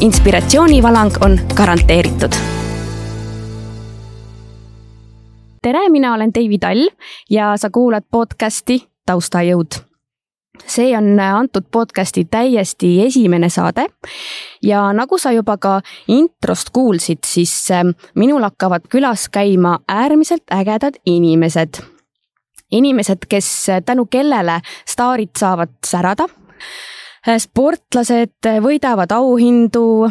Inspiratsioonivalang on garanteeritud. tere, mina olen Deivi Tall ja sa kuulad podcasti Taustajõud see on antud podcasti täiesti esimene saade ja nagu sa juba ka introst kuulsid, siis ähm, minul hakkavad külas käima äärmiselt ägedad inimesed. inimesed, kes tänu kellele staarid saavad särada. Äh, sportlased võidavad auhindu,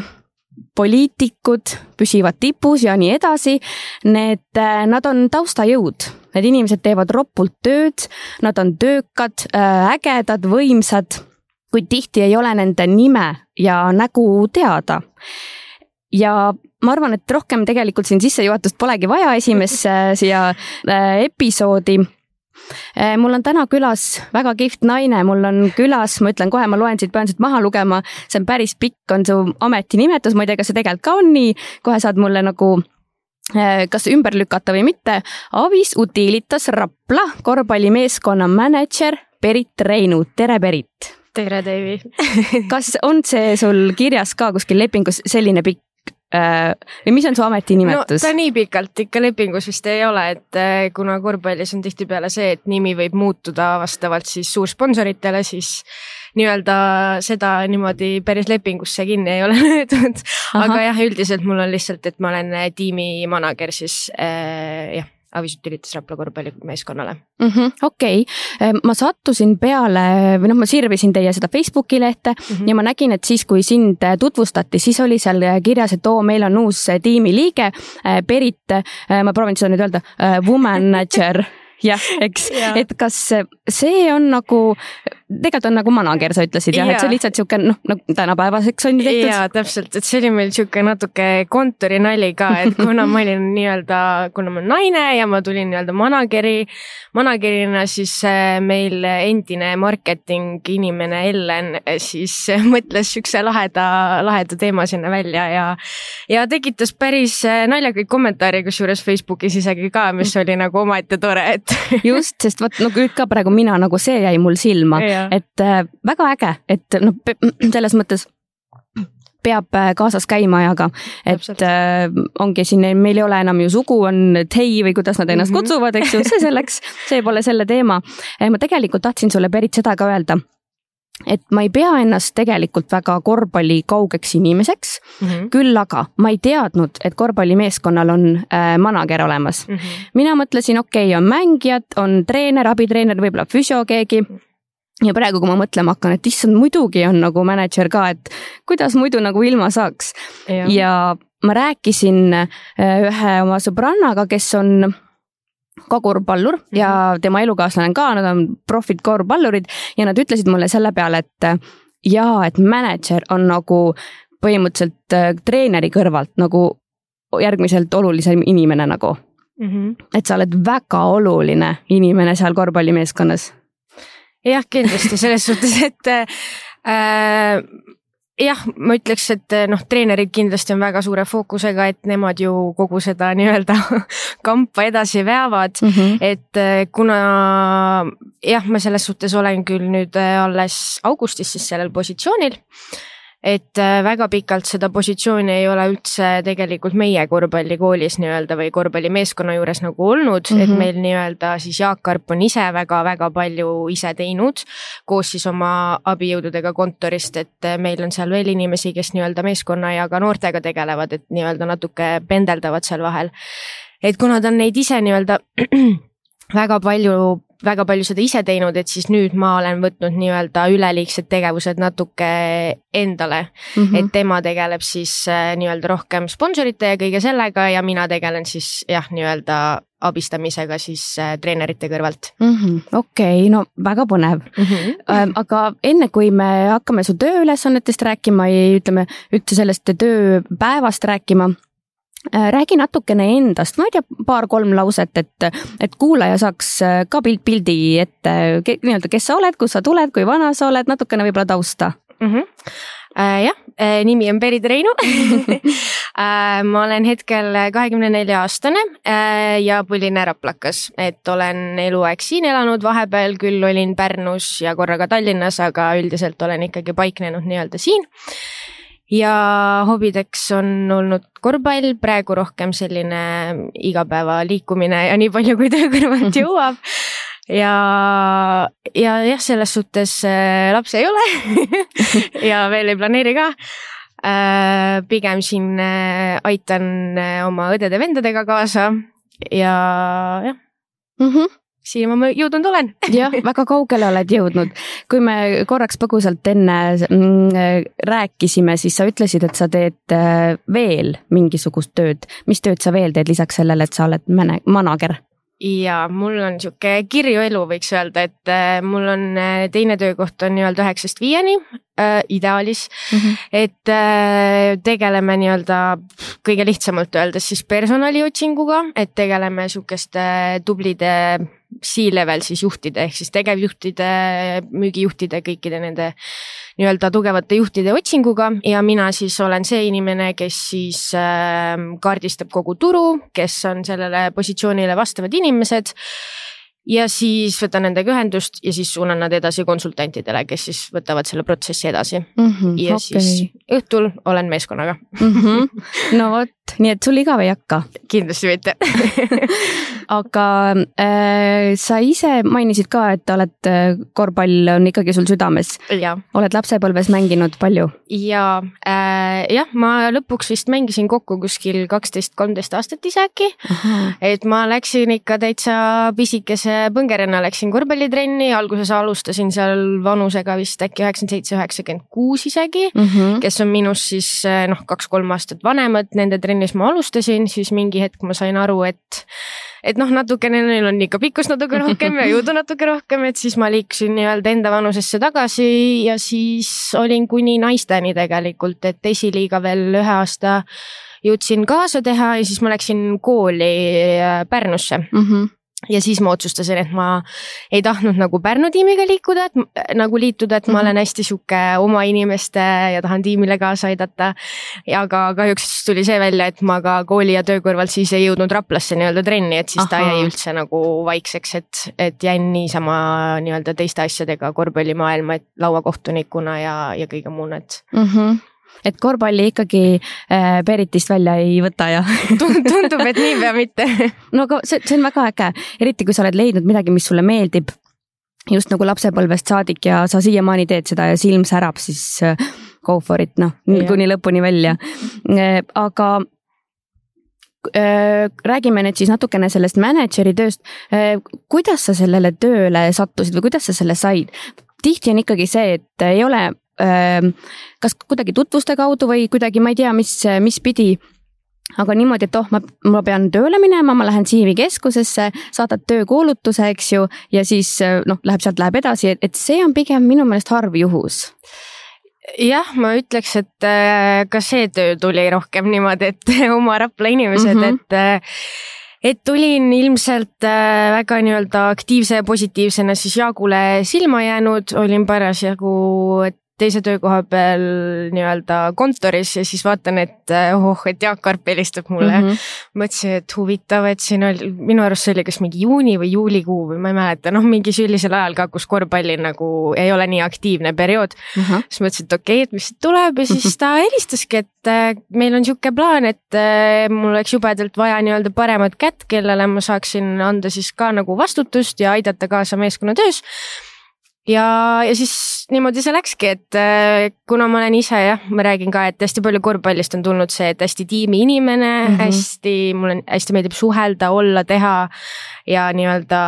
poliitikud püsivad tipus ja nii edasi. Need, äh, nad on taustajõud Need inimesed teevad ropult tööd, nad on töökad, äh, ägedad, võimsad, kuid tihti ei ole nende nime ja nägu teada. ja ma arvan, et rohkem tegelikult siin sissejuhatust polegi vaja esimesse siia äh, episoodi mul on täna külas väga kihvt naine, mul on külas, ma ütlen kohe, ma loen siit, pean siit maha lugema, see on päris pikk, on su ametinimetus, ma ei tea, kas see tegelikult ka on nii, kohe saad mulle nagu Äh, kas ümber lükata või mitte. Avis Utilitas Rapla korvpallimeeskonna mänedžer Berit Reinu, tere Berit. tere, Deivi kas on see sul kirjas ka kuskil lepingus selline pikk või mis on su ametinimetus? no ta nii pikalt ikka lepingus vist ei ole, et äh, kuna korvpallis on tihtipeale see, et nimi võib muutuda vastavalt siis suursponsoritele, siis nii-öelda seda niimoodi päris lepingusse kinni ei ole löödud. aga jah, üldiselt mul on lihtsalt, et ma olen äh, tiimi manager siis äh, jah Avis Utilitas Rapla korvpallimeeskonnale mm -hmm,. okei okay., ma sattusin peale või noh, ma sirvisin teie seda Facebooki lehte mm -hmm. ja ma nägin, et siis, kui sind tutvustati, siis oli seal kirjas, et oo, meil on uus tiimiliige, Berit, ma proovin seda nüüd öelda, woman manager jah, eks et kas see on nagu, tegelikult on nagu manager, sa ütlesid jah ja., et see on lihtsalt sihuke noh, nagu tänapäevaseks on ju tehtud. jaa, täpselt, et see oli meil sihuke natuke kontorinali ka, et kuna ma olin nii-öelda, kuna ma olen naine ja ma tulin nii-öelda manageri, managerina, siis äh, meil endine marketing inimene Ellen äh, siis mõtles siukse laheda, laheda teema sinna välja ja, ja tekitas päris äh, naljakaid kommentaare, kusjuures Facebookis isegi ka, mis oli nagu omaette tore, et just, sest vot no nüüd ka praegu mina nagu see jäi mul silma, et äh, väga äge, et noh, selles mõttes peab äh, kaasas käima ajaga, et äh, ongi siin, meil ei ole enam ju sugu, on tei või kuidas nad ennast mm -hmm. kutsuvad, eks ju, see selleks, see pole selle teema. Äh, ma tegelikult tahtsin sulle, Berit, seda ka öelda et ma ei pea ennast tegelikult väga korvpalli kaugeks inimeseks mm, -hmm. küll aga ma ei teadnud, et korvpallimeeskonnal on äh, manager olemas mm. -hmm. mina mõtlesin, okei okay,, on mängijad, on treener, abitreener, võib-olla füsio keegi ja praegu, kui ma mõtlema hakkan, et issand, muidugi on nagu mänedžer ka, et kuidas muidu nagu ilma saaks. ja ma rääkisin äh, ühe oma sõbrannaga, kes on ka korvpallur mm -hmm. ja tema elukaaslane ka, nad on profid korvpallurid ja nad ütlesid mulle selle peale, et jaa, et mänedžer on nagu põhimõtteliselt äh, treeneri kõrvalt nagu järgmiselt olulisem inimene nagu mm. -hmm. et sa oled väga oluline inimene seal korvpallimeeskonnas. Jah, kindlasti selles suhtes, et äh, jah, ma ütleks, et noh, treenerid kindlasti on väga suure fookusega, et nemad ju kogu seda nii-öelda kampa edasi veavad mm, -hmm. et eh, kuna jah, ma selles suhtes olen küll nüüd eh, alles augustis siis sellel positsioonil et äh, väga pikalt seda positsiooni ei ole üldse tegelikult meie korvpallikoolis nii-öelda või korvpallimeeskonna juures nagu olnud mm, -hmm. et mhm. meil nii-öelda siis Jaak Arp on ise väga-väga palju ise teinud koos siis oma abijõududega kontorist, et äh, meil on seal veel inimesi, kes nii-öelda meeskonna ja ka noortega tegelevad, et nii-öelda natuke pendeldavad seal vahel. et kuna ta on neid ise nii-öelda väga palju väga palju seda ise teinud, et siis nüüd ma olen võtnud nii-öelda üleliigsed tegevused natuke endale mm. -hmm. et tema tegeleb siis äh, nii-öelda rohkem sponsorite ja kõige sellega ja mina tegelen siis jah, nii-öelda abistamisega siis äh, treenerite kõrvalt mm -hmm.. okei okay,, no väga põnev mm. -hmm. aga enne kui me hakkame su tööülesannetest rääkima ja ütleme üldse sellest tööpäevast rääkima räägi natukene endast, ma ei tea, paar-kolm lauset, et, et kuulaja saaks ka pilt pildi ette, nii-öelda, kes sa oled, kust sa tuled, kui vana sa oled, natukene võib-olla tausta mm. -hmm. Äh, jah, äh, nimi on Berit Reinu äh, ma olen hetkel kahekümne nelja aastane äh, ja põline raplakas, et olen eluaeg siin elanud, vahepeal küll olin Pärnus ja korra ka Tallinnas, aga üldiselt olen ikkagi paiknenud nii-öelda siin ja hobideks on olnud korvpall, praegu rohkem selline igapäeva liikumine ja nii palju, kui töö kõrvalt jõuab ja, ja jah, selles suhtes äh, lapsi ei ole ja veel ei planeeri ka äh,. pigem siin äh, aitan oma õdede-vendadega kaasa ja jah mm. -hmm siia ma jõudnud olen jah, väga kaugele oled jõudnud. kui me korraks põgusalt enne mm, rääkisime, siis sa ütlesid, et sa teed äh, veel mingisugust tööd. mis tööd sa veel teed lisaks sellele, et sa oled manager? ja mul on sihuke kirju elu, võiks öelda, et äh, mul on äh, teine töökoht on nii-öelda üheksast viieni äh, ideaalis mm. -hmm. et äh, tegeleme nii-öelda kõige lihtsamalt öeldes siis personaliotsinguga, et tegeleme sihukeste tublide C-level siis juhtide ehk siis tegevjuhtide, müügijuhtide, kõikide nende nii-öelda tugevate juhtide otsinguga ja mina siis olen see inimene, kes siis äh, kaardistab kogu turu, kes on sellele positsioonile vastavad inimesed ja siis võtan nendega ühendust ja siis suunan nad edasi konsultantidele, kes siis võtavad selle protsessi edasi mm. -hmm, ja okay. siis õhtul olen meeskonnaga mm. -hmm. no vot, nii et sul igav ei hakka? kindlasti mitte aga äh, sa ise mainisid ka, et oled, äh, korvpall on ikkagi sul südames. oled lapsepõlves mänginud palju? ja äh, jah, ma lõpuks vist mängisin kokku kuskil kaksteist, kolmteist aastat ise äkki. et ma läksin ikka täitsa pisikese põngerena läksin korvpallitrenni, alguses alustasin seal vanusega vist äkki üheksakümmend seitse, üheksakümmend kuus isegi mm, -hmm. kes on minust siis eh, noh, kaks-kolm aastat vanemad, nende trennis ma alustasin, siis mingi hetk ma sain aru, et et noh, natukene neil on ikka pikkust natuke rohkem ja jõudu natuke rohkem, et siis ma liikusin nii-öelda enda vanusesse tagasi ja siis olin kuni naisteni tegelikult, et esiliiga veel ühe aasta jõudsin kaasa teha ja siis ma läksin kooli eh, Pärnusse mm. -hmm ja siis ma otsustasin, et ma ei tahtnud nagu Pärnu tiimiga liikuda, et nagu liituda, et ma olen mhm. hästi sihuke oma inimeste ja tahan tiimile kaasa aidata. aga kahjuks tuli see välja, et ma ka kooli ja töö kõrvalt siis ei jõudnud Raplasse nii-öelda trenni, et siis Aha. ta jäi üldse nagu vaikseks, et, et jäin niisama nii-öelda teiste asjadega korvpallimaailma, et lauakohtunikuna ja, ja kõige muuna, et mm. -hmm et korvpalli ikkagi äh, Beritist välja ei võta ja tundub, et niipea mitte no aga see, see on väga äge, eriti kui sa oled leidnud midagi, mis sulle meeldib just nagu lapsepõlvest saadik ja sa siiamaani teed seda ja silm särab, siis äh, go for it, noh, kuni lõpuni välja. Äh, aga äh, räägime nüüd siis natukene sellest mänedžeri tööst. kuidas sa sellele tööle sattusid või kuidas sa selle said? tihti on ikkagi see, et ei ole kas kuidagi tutvuste kaudu või kuidagi, ma ei tea, mis, mis pidi aga niimoodi, et oh, ma, ma pean tööle minema, ma lähen CV keskusesse, saadad töökuulutuse, eks ju, ja siis noh, läheb sealt, läheb edasi, et see on pigem minu meelest harv juhus jah, ma ütleks, et ka see töö tuli rohkem niimoodi, et oma Rapla inimesed mm, -hmm. et et tulin ilmselt väga nii-öelda aktiivse ja positiivsena siis Jaagule silma jäänud, olin parasjagu, et teise töökoha peal nii-öelda kontoris ja siis vaatan, et oh, et Jaak Arp helistab mulle mm. -hmm. mõtlesin, et huvitav, et siin oli, minu arust see oli kas mingi juuni või juulikuu või ma ei mäleta, noh, mingi sellisel ajal ka, kus korvpallil nagu ei ole nii aktiivne periood mm. -hmm. siis mõtlesin, et okei okay,, et mis tuleb ja siis ta helistaski, et äh, meil on sihuke plaan, et äh, mul oleks jubedalt vaja nii-öelda paremat kätt, kellele ma saaksin anda siis ka nagu vastutust ja aidata kaasa meeskonnatöös ja, ja siis niimoodi see läkski, et äh, kuna ma olen ise jah, ma räägin ka, et hästi palju korvpallist on tulnud see, et hästi tiimiinimene mm, -hmm. hästi, mulle hästi meeldib suhelda, olla, teha ja nii-öelda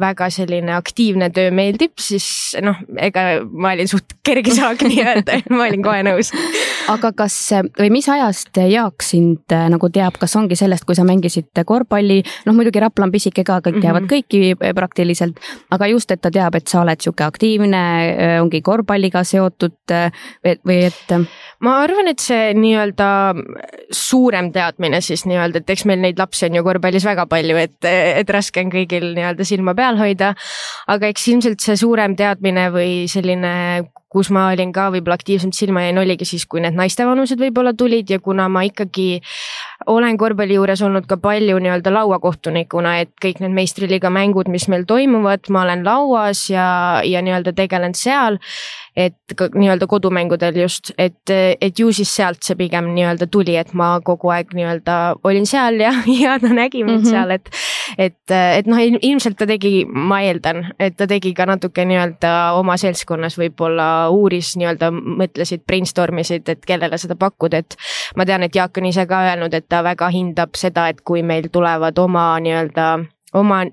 väga selline aktiivne töö meeldib, siis noh, ega ma olin suht kerge saak nii-öelda, ma olin kohe nõus. Aga kas või mis ajast Jaak sind äh, nagu teab, kas ongi sellest, kui sa mängisid korvpalli, noh muidugi Rapla on pisike ka, kõik teavad mm -hmm. kõiki praktiliselt, aga just, et ta teab, et sa oled sihuke aktiivne aktiivne, ongi korvpalliga seotud või et? ma arvan, et see nii-öelda suurem teadmine siis nii-öelda, et eks meil neid lapsi on ju korvpallis väga palju, et, et raske on kõigil nii-öelda silma peal hoida. aga eks ilmselt see suurem teadmine või selline kus ma olin ka võib-olla aktiivsemalt silma jäin, oligi siis, kui need naistevanused võib-olla tulid ja kuna ma ikkagi olen korvpalli juures olnud ka palju nii-öelda lauakohtunikuna, et kõik need meistriliiga mängud, mis meil toimuvad, ma olen lauas ja, ja nii-öelda tegelen seal et nii-öelda kodumängudel just, et, et ju siis sealt see pigem nii-öelda tuli, et ma kogu aeg nii-öelda olin seal ja, ja ta nägi mind mm -hmm. seal, et. et, et noh, ilmselt ta tegi, ma eeldan, et ta tegi ka natuke nii-öelda oma seltskonnas võib-olla uuris nii-öelda, mõtlesid, brainstorm isid, et kellele seda pakkuda, et. ma tean, et Jaak on ise ka öelnud, et ta väga hindab seda, et kui meil tulevad oma nii-öelda oma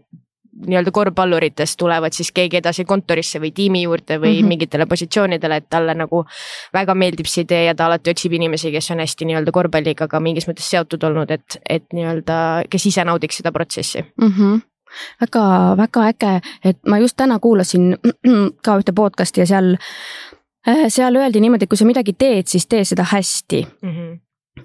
nii-öelda korvpalluritest tulevad siis keegi edasi kontorisse või tiimi juurde või mm -hmm. mingitele positsioonidele, et talle nagu väga meeldib see idee ja ta alati otsib inimesi, kes on hästi nii-öelda korvpalliga ka mingis mõttes seotud olnud, et, et nii-öelda, kes ise naudiks seda protsessi mm. -hmm väga-väga äge, et ma just täna kuulasin ka ühte podcast'i ja seal, äh, seal öeldi niimoodi, et kui sa midagi teed, siis tee seda hästi mm. -hmm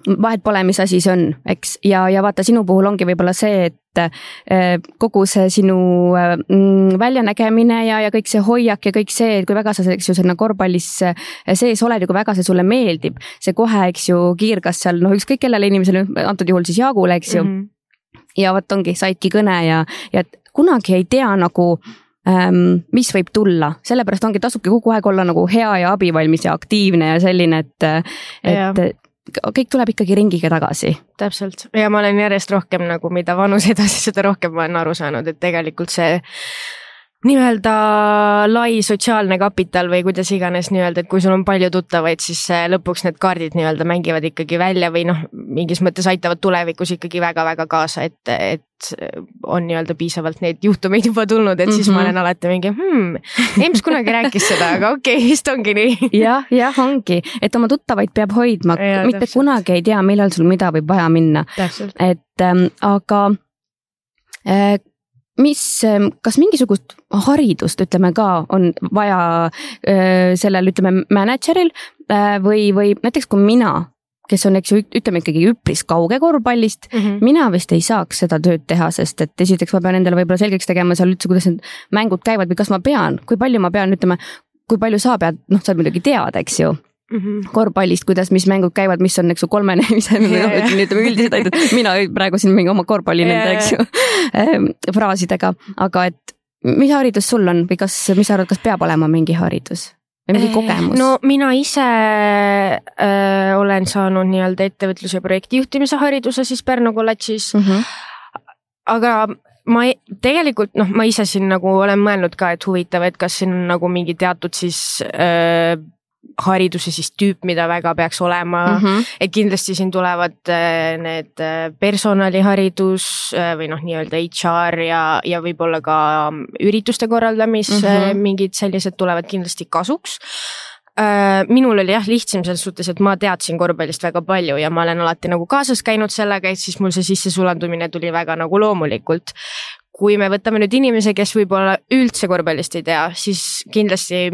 vahet pole, mis asi see on, eks, ja, ja vaata, sinu puhul ongi võib-olla see, et äh, kogu see sinu äh, mm, väljanägemine ja, ja kõik see hoiak ja kõik see, et kui väga sa, eks ju, sinna korvpallis äh, sees oled ja kui väga see sulle meeldib, see kohe, eks ju, kiirgas seal noh, ükskõik kellele inimesele, antud juhul siis Jaagule, eks ju mm. -hmm. ja vot ongi, saidki kõne ja, ja kunagi ei tea nagu ähm, mis võib tulla, sellepärast ongi, tasubki kogu aeg olla nagu hea ja abivalmis ja aktiivne ja selline, et, et kõik tuleb ikkagi ringiga tagasi. täpselt ja ma olen järjest rohkem nagu, mida vanus edasi, seda rohkem ma olen aru saanud, et tegelikult see nii-öelda lai sotsiaalne kapital või kuidas iganes nii-öelda, et kui sul on palju tuttavaid, siis lõpuks need kaardid nii-öelda mängivad ikkagi välja või noh, mingis mõttes aitavad tulevikus ikkagi väga-väga kaasa, et, et on nii-öelda piisavalt neid juhtumeid juba tulnud, et mm -hmm. siis ma mhm. olen alati mingi hmm,, Ems kunagi rääkis seda, aga okei okay,, vist ongi nii ja,. jah, jah, ongi, et oma tuttavaid peab hoidma, mitte täpselt. kunagi ei tea, millal sul mida võib vaja minna. et ähm, aga äh, mis, ähm, kas mingisugust haridust, ütleme ka, on vaja äh, sellel, ütleme, mänedžeril äh, või, või näiteks kui mina, kes on, eks ju, ütleme ikkagi üpris kauge korvpallist mm, -hmm. mina vist ei saaks seda tööd teha, sest et esiteks ma pean endale võib-olla selgeks tegema seal üldse, kuidas need mängud käivad või kas ma pean, kui palju ma pean, ütleme, kui palju sa pead, noh, sa muidugi tead, eks ju Mm -hmm. korvpallist, kuidas, mis mängud käivad, mis on, eks ju, kolmene, mis on yeah., ütleme, üldiselt ainult, mina praegu siin mingi oma korvpalli nende, eks ju fraasidega, aga et mis haridus sul on või kas, mis sa arvad, kas peab olema mingi haridus? või mingi kogemus? no mina ise äh, olen saanud nii-öelda ettevõtluse projektijuhtimise hariduse siis Pärnu kolledžis mm. -hmm. aga ma ei, tegelikult noh, ma ise siin nagu olen mõelnud ka, et huvitav, et kas siin on nagu mingi teatud siis äh, hariduse siis tüüp, mida väga peaks olema mm, -hmm. et kindlasti siin tulevad äh, need äh, personaliharidus äh, või noh, nii-öelda HR ja, ja võib-olla ka ürituste korraldamis mm -hmm. mingid sellised tulevad kindlasti kasuks minul oli jah lihtsam selles suhtes, et ma teadsin korvpallist väga palju ja ma olen alati nagu kaasas käinud sellega, et siis mul see sissesulandumine tuli väga nagu loomulikult kui me võtame nüüd inimese, kes võib-olla üldse korvpallist ei tea, siis kindlasti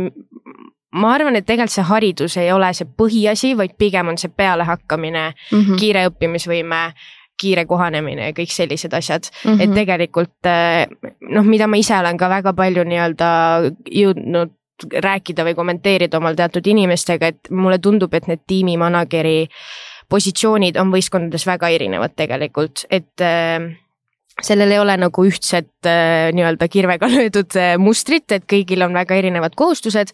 ma arvan, et tegelikult see haridus ei ole see põhiasi, vaid pigem on see pealehakkamine mm, -hmm. kiire õppimisvõime, kiire kohanemine ja kõik sellised asjad mm. -hmm. et tegelikult eh, noh, mida ma ise olen ka väga palju nii-öelda jõudnud rääkida või kommenteerida omal teatud inimestega, et mulle tundub, et need tiimi manager'i positsioonid on võistkondades väga erinevad tegelikult, et äh, sellel ei ole nagu ühtset äh, nii-öelda kirvega löödud mustrit, et kõigil on väga erinevad kohustused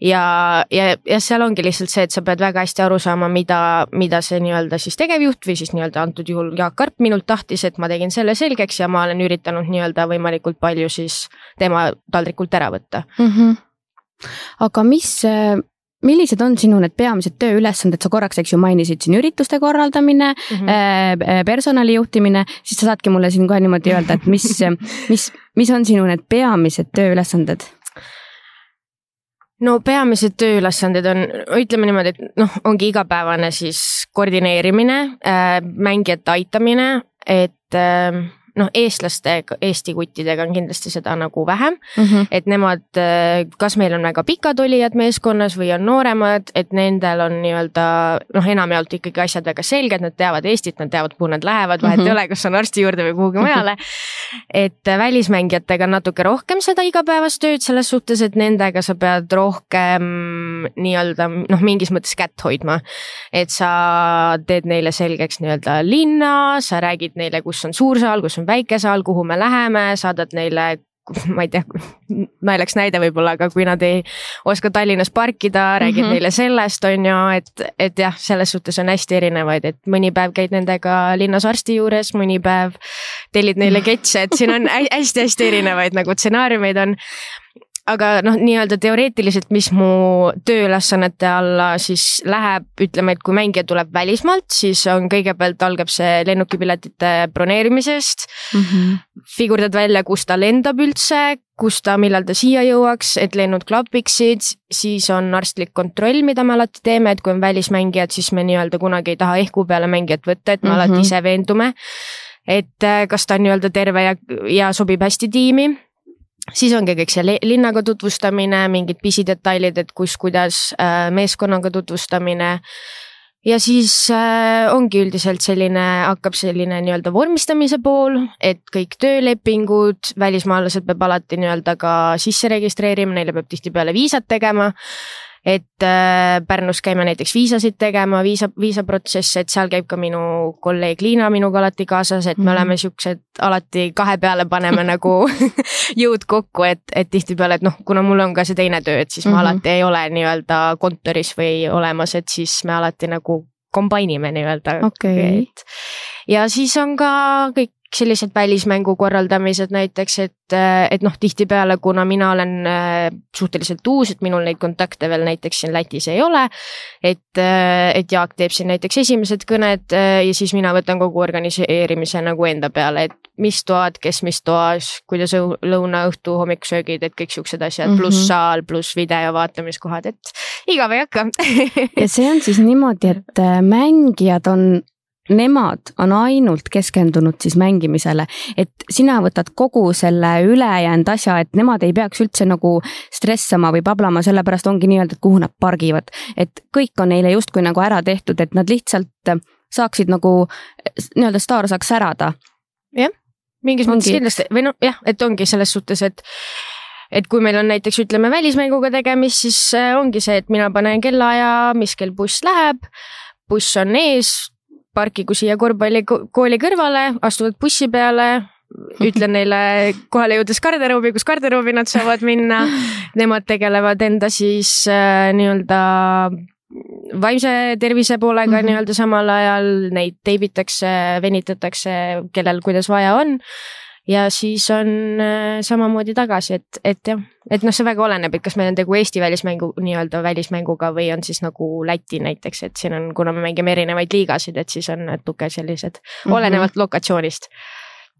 ja, ja, ja seal ongi lihtsalt see, et sa pead väga hästi aru saama, mida, mida see nii-öelda siis tegevjuht või siis nii-öelda antud juhul Jaak Karp minult tahtis, et ma tegin selle selgeks ja ma olen üritanud nii-öelda võimalikult palju siis tema taldrikult ära võtta mm. -hmm. aga mis millised on sinu need peamised tööülesanded, sa korraks, eks ju, mainisid siin ürituste korraldamine mm, -hmm. personali juhtimine, siis sa saadki mulle siin kohe niimoodi öelda, et mis, mis, mis on sinu need peamised tööülesanded? No peamised tööülesanded on, ütleme niimoodi, et noh, ongi igapäevane siis koordineerimine äh,, mängijate aitamine, et äh, noh, eestlaste, Eesti kuttidega on kindlasti seda nagu vähem mm. -hmm. et nemad, kas meil on väga pikad olijad meeskonnas või on nooremad, et nendel on nii-öelda noh, enamjaolt ikkagi asjad väga selged, nad teavad Eestit, nad teavad, kuhu nad lähevad, vahet mm -hmm. ei ole, kas on arsti juurde või kuhugi mujale. et välismängijatega on natuke rohkem seda igapäevast tööd selles suhtes, et nendega sa pead rohkem nii-öelda noh, mingis mõttes kätt hoidma. et sa teed neile selgeks nii-öelda linna, sa räägid neile, kus on suur saal, kus on väike saal, kuhu me läheme, saadad neile ma ei tea, naljaks näide võib-olla, aga kui nad ei oska Tallinnas parkida, räägid mm -hmm. neile sellest, on ju, et, et jah, selles suhtes on hästi erinevaid, et mõni päev käid nendega linnas arsti juures, mõni päev tellid neile ketse, et siin on hästi-hästi erinevaid nagu stsenaariumeid on aga noh, nii-öelda teoreetiliselt, mis mu tööülesannete alla siis läheb, ütleme, et kui mängija tuleb välismaalt, siis on kõigepealt algab see lennukipiletite broneerimisest mm. -hmm. figurdad välja, kus ta lendab üldse, kus ta, millal ta siia jõuaks, et lennud klapiksid, siis on arstlik kontroll, mida me alati teeme, et kui on välismängijad, siis me nii-öelda kunagi ei taha ehku peale mängijat võtta, et me mm -hmm. alati ise veendume et äh, kas ta on nii-öelda terve ja, ja sobib hästi tiimi siis ongi kõik see linnaga tutvustamine, mingid pisidetailid, et kus, kuidas, äh, meeskonnaga tutvustamine. ja siis äh, ongi üldiselt selline, hakkab selline nii-öelda vormistamise pool, et kõik töölepingud, välismaalased peab alati nii-öelda ka sisse registreerima, neile peab tihtipeale viisat tegema et äh, Pärnus käime näiteks viisasid tegema, viisa, viisaprotsesse, et seal käib ka minu kolleeg Liina minuga alati kaasas, et me mm -hmm. oleme siuksed alati kahe peale paneme nagu jõud kokku, et, et tihtipeale, et noh, kuna mul on ka see teine töö, et siis ma mm -hmm. alati ei ole nii-öelda kontoris või olemas, et siis me alati nagu kombainime nii-öelda okay.. ja siis on ka kõik sellised välismängu korraldamised näiteks, et, et noh, tihtipeale, kuna mina olen äh, suhteliselt uus, et minul neid kontakte veel näiteks siin Lätis ei ole. et, äh, et Jaak teeb siin näiteks esimesed kõned äh, ja siis mina võtan kogu organiseerimise nagu enda peale, et mis toad, kes mis toas, kuidas lõuna, õhtu, hommikusöögid, et kõik siuksed asjad mm, -hmm. pluss saal, pluss video vaatamiskohad, et igav ei hakka ja see on siis niimoodi, et mängijad on nemad on ainult keskendunud siis mängimisele, et sina võtad kogu selle ülejäänud asja, et nemad ei peaks üldse nagu stressama või pablama, sellepärast ongi nii-öelda, et kuhu nad pargivad. et kõik on neile justkui nagu ära tehtud, et nad lihtsalt saaksid nagu nii-öelda staar saaks särada. jah, mingis ongi. mõttes kindlasti või noh, jah, et ongi selles suhtes, et et kui meil on näiteks ütleme välismänguga tegemist, siis äh, ongi see, et mina panen kellaaja, mis kell buss läheb, buss on ees, parkigu siia korvpallikooli kõrvale, astuvad bussi peale, ütlen neile kohale jõudes garderoobi, kus garderoobi nad saavad minna. Nemad tegelevad enda siis äh, nii-öelda vaimse tervise poolega mm -hmm. nii-öelda samal ajal, neid teibitakse, venitatakse, kellel kuidas vaja on ja siis on äh, samamoodi tagasi, et, et jah, et noh, see väga oleneb, et kas meil on tegu Eesti välismängu, nii-öelda välismänguga või on siis nagu Läti näiteks, et siin on, kuna me mängime erinevaid liigasid, et siis on natuke sellised mm -hmm. olenevalt lokatsioonist.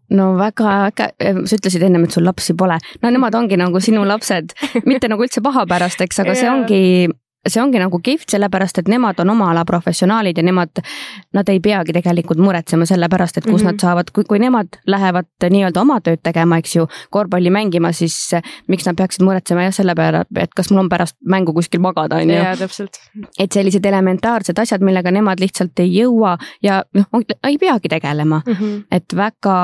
No väga äge, sa ütlesid ennem, et sul lapsi pole, no nemad ongi nagu sinu lapsed, mitte nagu üldse pahapärast, eks, aga see ongi see ongi nagu kihvt, sellepärast et nemad on oma ala professionaalid ja nemad, nad ei peagi tegelikult muretsema selle pärast, et kus mm -hmm. nad saavad, kui, kui nemad lähevad nii-öelda oma tööd tegema, eks ju, korvpalli mängima, siis miks nad peaksid muretsema jah, selle peale, et kas mul on pärast mängu kuskil magada, on ju. jaa, täpselt. et sellised elementaarsed asjad, millega nemad lihtsalt ei jõua ja noh, ei peagi tegelema mm. -hmm. et väga,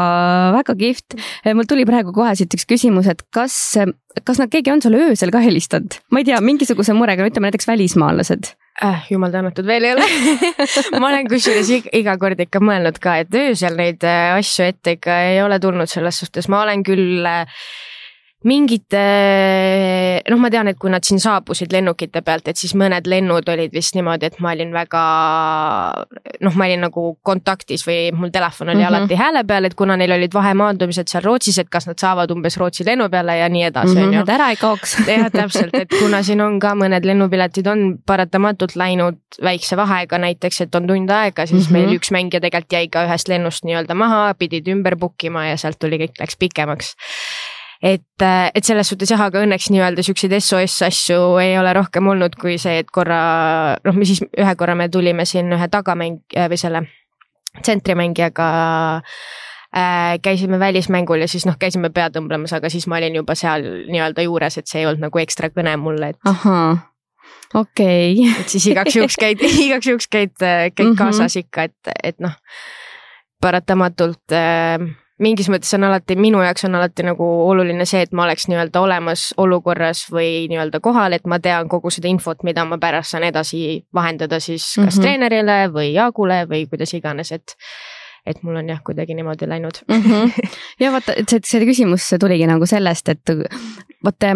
väga kihvt. mul tuli praegu kohe siit üks küsimus, et kas kas nad, keegi on sulle öösel ka helistanud? ma ei tea, mingisuguse murega, ütleme näiteks välismaalased äh,. jumal tänatud, veel ei ole ma olen kusjuures iga kord ikka mõelnud ka, et öösel neid äh, asju ette ikka ei ole tulnud selles suhtes, ma olen küll äh, mingite, noh, ma tean, et kui nad siin saabusid lennukite pealt, et siis mõned lennud olid vist niimoodi, et ma olin väga noh, ma olin nagu kontaktis või mul telefon oli mm -hmm. alati hääle peal, et kuna neil olid vahemaandumised seal Rootsis, et kas nad saavad umbes Rootsi lennu peale ja nii edasi, on ju. et ära ei kaoks. jah, täpselt, et kuna siin on ka mõned lennupiletid on paratamatult läinud väikse vahega näiteks, et on tund aega, siis mm -hmm. meil üks mängija tegelikult jäi ka ühest lennust nii-öelda maha, pidid ümber book ima ja sealt tuli kõik läks pikemaks et, äh, et selles suhtes jah, aga õnneks nii-öelda siukseid SOS asju ei ole rohkem olnud kui see, et korra noh, me siis ühe korra me tulime siin ühe tagamäng äh, või selle tsentrimängijaga äh,. käisime välismängul ja siis noh, käisime pead tõmblemas, aga siis ma olin juba seal nii-öelda juures, et see ei olnud nagu ekstra kõne mulle, et. ahhaa, okei okay.. et siis igaks juhuks käid igaks juhuks käid, käid mm -hmm. kaasas ikka, et, et noh, paratamatult äh, mingis mõttes on alati, minu jaoks on alati nagu oluline see, et ma oleks nii-öelda olemas olukorras või nii-öelda kohal, et ma tean kogu seda infot, mida ma pärast saan edasi vahendada siis kas mm -hmm. treenerile või Jaagule või kuidas iganes, et et mul on jah, kuidagi niimoodi läinud mm. -hmm. ja vaata, see, see küsimus tuligi nagu sellest, et vaata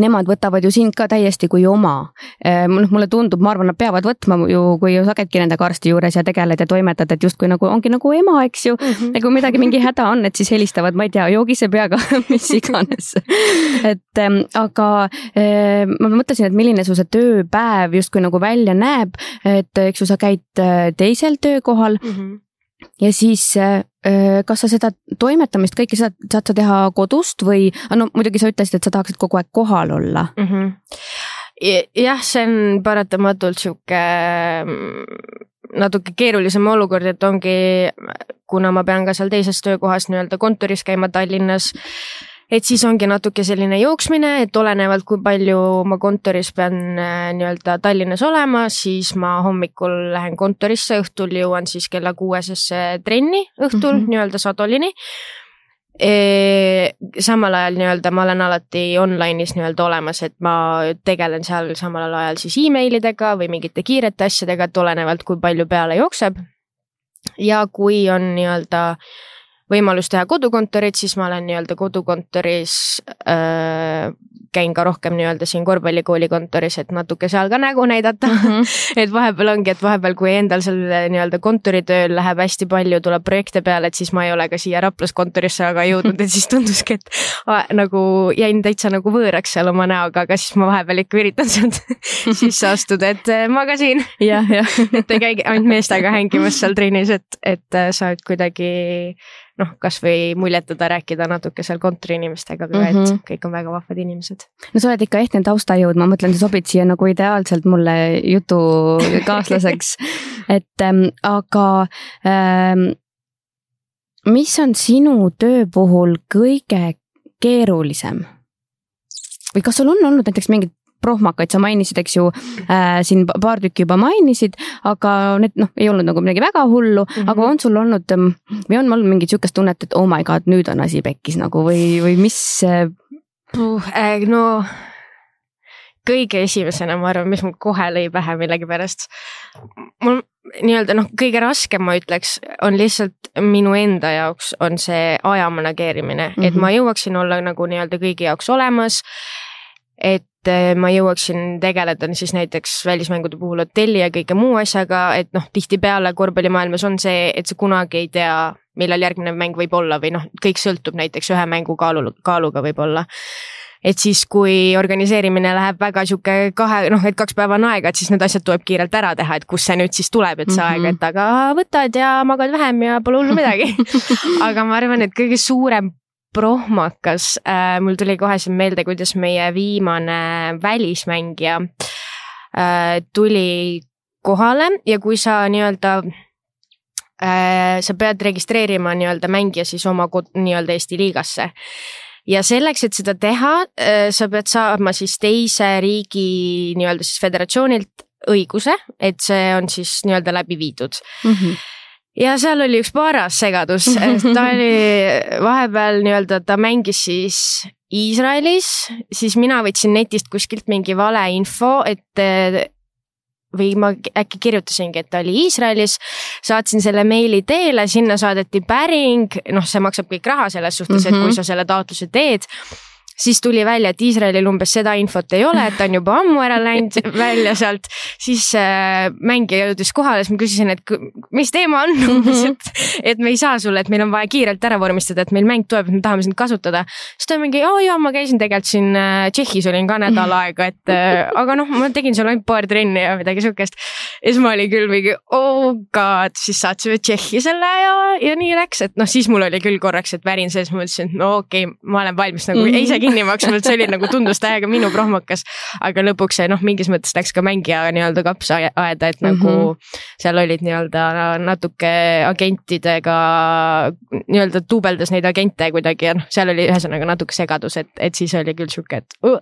nemad võtavad ju sind ka täiesti kui oma. Eh, noh, mulle tundub, ma arvan, nad peavad võtma ju, kui sa käidki nendega arsti juures ja tegeled ja toimetad, et justkui nagu ongi nagu ema, eks ju mm. -hmm. ja kui midagi, mingi häda on, et siis helistavad, ma ei tea, joogise peaga mis iganes. et aga äh, ma mõtlesin, et milline su see tööpäev justkui nagu välja näeb, et eks ju, sa käid teisel töökohal mm. -hmm ja siis kas sa seda toimetamist, kõike seda saad sa teha kodust või, no muidugi sa ütlesid, et sa tahaksid kogu aeg kohal olla mm. -hmm. jah, see on paratamatult sihuke mm, natuke keerulisem olukord, et ongi, kuna ma pean ka seal teises töökohas nii-öelda kontoris käima Tallinnas et siis ongi natuke selline jooksmine, et olenevalt, kui palju ma kontoris pean äh, nii-öelda Tallinnas olema, siis ma hommikul lähen kontorisse, õhtul jõuan siis kella kuuesesse trenni õhtul mm -hmm. nii-öelda Sadolini e,. samal ajal nii-öelda ma olen alati online'is nii-öelda olemas, et ma tegelen seal samal ajal siis emailidega või mingite kiirete asjadega, et olenevalt, kui palju peale jookseb. ja kui on nii-öelda äh, võimalus teha kodukontorit, siis ma olen nii-öelda kodukontoris äh,, käin ka rohkem nii-öelda siin korvpallikooli kontoris, et natuke seal ka nägu näidata mm. -hmm. et vahepeal ongi, et vahepeal, kui endal seal nii-öelda kontoritööl läheb hästi palju, tuleb projekte peale, et siis ma ei ole ka siia Raplas kontorisse väga jõudnud, et siis tunduski, et a, nagu jäin täitsa nagu võõraks seal oma näoga, aga siis ma vahepeal ikka üritan sealt sisse astuda, et äh, ma ka siin. jah, jah. et ei käigi ainult meestega hängimas seal trennis, et, et äh, saad kuidagi noh, kasvõi muljetada, rääkida natuke seal kontoriinimestega ka mm, -hmm. et mhm. kõik on väga vahvad inimesed. no sa oled ikka ehtne taustajõud, ma mõtlen, sa sobid siia nagu ideaalselt mulle jutukaaslaseks et ähm, aga ähm, mis on sinu töö puhul kõige keerulisem? või kas sul on olnud näiteks mingid prohmakaid sa mainisid, eks ju äh,, siin paar tükki juba mainisid, aga need noh, ei olnud nagu midagi väga hullu mm, -hmm. aga on sul olnud ähm, või on olnud mingit sihukest tunnet, et oh my god, nüüd on asi pekkis nagu või, või mis? Äh, no kõige esimesena ma arvan, mis mul kohe lõi pähe millegipärast. mul nii-öelda noh, kõige raskem ma ütleks, on lihtsalt minu enda jaoks on see aja manageerimine mm, -hmm. et mhm. ma jõuaksin olla nagu nii-öelda kõigi jaoks olemas. et ma jõuaksin tegeleda siis näiteks välismängude puhul hotelli ja kõige muu asjaga, et noh, tihtipeale korvpallimaailmas on see, et sa kunagi ei tea, millal järgmine mäng võib olla või noh, kõik sõltub näiteks ühe mängu kaalu, kaaluga võib-olla et siis, kui organiseerimine läheb väga sihuke kahe, noh, et kaks päeva on aega, et siis need asjad tuleb kiirelt ära teha, et kust see nüüd siis tuleb, et see mm -hmm. aeg, et aga võtad ja magad vähem ja pole hullu midagi aga ma arvan, et kõige suurem prohmakas äh,. mul tuli kohe siin meelde, kuidas meie viimane välismängija äh, tuli kohale ja kui sa nii-öelda äh, sa pead registreerima nii-öelda mängija siis oma nii-öelda Eesti liigasse ja selleks, et seda teha, äh, sa pead saama siis teise riigi nii-öelda siis föderatsioonilt õiguse, et see on siis nii-öelda läbi viidud mm. -hmm ja seal oli üks paras segadus, ta oli vahepeal nii-öelda, ta mängis siis Iisraelis, siis mina võtsin netist kuskilt mingi valeinfo, et või ma äkki kirjutasingi, et ta oli Iisraelis, saatsin selle meili teele, sinna saadeti päring, noh, see maksab kõik raha selles suhtes mm, -hmm. et kui mhm. sa selle taotluse teed siis tuli välja, et Iisraelil umbes seda infot ei ole, et ta on juba ammu ära läinud välja sealt. siis äh, mängija jõudis kohale, siis ma küsisin, et mis teema on umbes, et, et me ei saa sulle, et meil on vaja kiirelt ära vormistada, et meil mäng tuleb, et me tahame sind kasutada. siis ta mingi, oo jaa, ma käisin tegelikult siin äh, Tšehhis olin ka nädal aega, et äh, aga noh, ma tegin seal ainult paar trenni ja midagi siukest. Ja siis ma olin küll mingi oh god, siis saatsime Tšehhi selle ja, ja nii läks, et noh, siis mul oli küll korraks, et värin sees, ma mõtlesin, et no okei okay,, ma olen valmis nagu mm -hmm. ise kinni maksma, et see oli nagu tundus täiega minu prohmakas. aga lõpuks see noh, mingis mõttes läks ka mängija nii-öelda kapsaaeda, et nagu mm -hmm. seal olid nii-öelda natuke agentidega nii-öelda duubeldas neid agente kuidagi ja noh, seal oli ühesõnaga natuke segadus, et, et siis oli küll sihuke, et uh,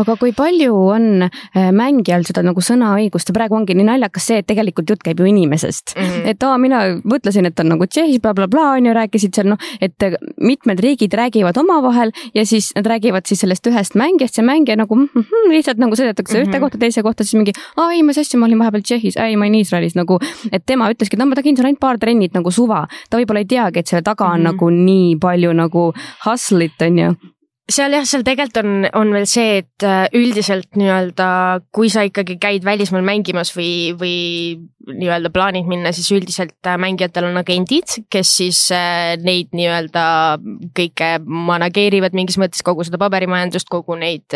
aga kui palju on äh, mängijal seda nagu sõnaõigust ja praegu ongi nii naljakas see, et tegelikult jutt käib ju inimesest mm. -hmm. et aa, mina mõtlesin, et on nagu Tšehhis blablabla on ju, rääkisid seal noh, et äh, mitmed riigid räägivad omavahel ja siis nad räägivad siis sellest ühest mängijast, see mängija nagu mm -hmm, lihtsalt nagu seletakse mm -hmm. ühte kohta teise kohta, siis mingi aa ei, mis asja, ma olin vahepeal Tšehhis, ei ma olin Iisraelis nagu, et tema ütleski, et no ma tegin seal ainult paar trennit nagu suva, ta võib-olla ei teagi, et selle taga on mm -hmm. nagu nii palju nagu hustle'it on ju seal jah, seal tegelikult on, on veel see, et äh, üldiselt nii-öelda, kui sa ikkagi käid välismaal mängimas või, või nii-öelda plaanid minna, siis üldiselt äh, mängijatel on agendid, kes siis äh, neid nii-öelda kõike manageerivad mingis mõttes kogu seda paberimajandust, kogu neid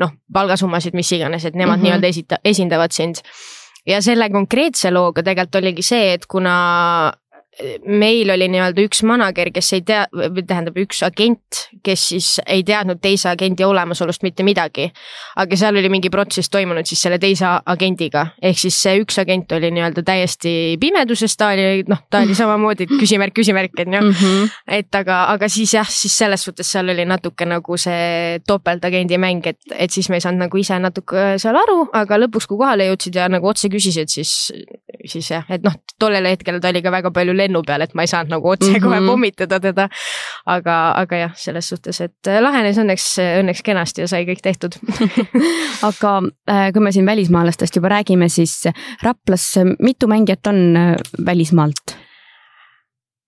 noh, palgasummasid, mis iganes, et nemad mm -hmm. nii-öelda esita-, esindavad sind ja selle konkreetse looga tegelikult oligi see, et kuna meil oli nii-öelda üks manager, kes ei tea, tähendab üks agent, kes siis ei teadnud teise agendi olemasolust mitte midagi. aga seal oli mingi protsess toimunud siis selle teise agendiga, ehk siis see üks agent oli nii-öelda täiesti pimeduses, ta oli noh, ta oli samamoodi küsimärk, küsimärk on ju mm. -hmm. et aga, aga siis jah, siis selles suhtes seal oli natuke nagu see topeltagendi mäng, et, et siis me ei saanud nagu ise natuke seal aru, aga lõpuks, kui kohale jõudsid ja nagu otse küsisid, siis, siis jah, et noh, tollel hetkel ta oli ka väga palju lennu peal, et ma ei saanud nagu otsekohe mm -hmm. pommitada teda. aga, aga jah, selles suhtes, et äh, lahenes õnneks, õnneks kenasti ja sai kõik tehtud aga äh, kui me siin välismaalastest juba räägime, siis Raplas mitu mängijat on äh, välismaalt?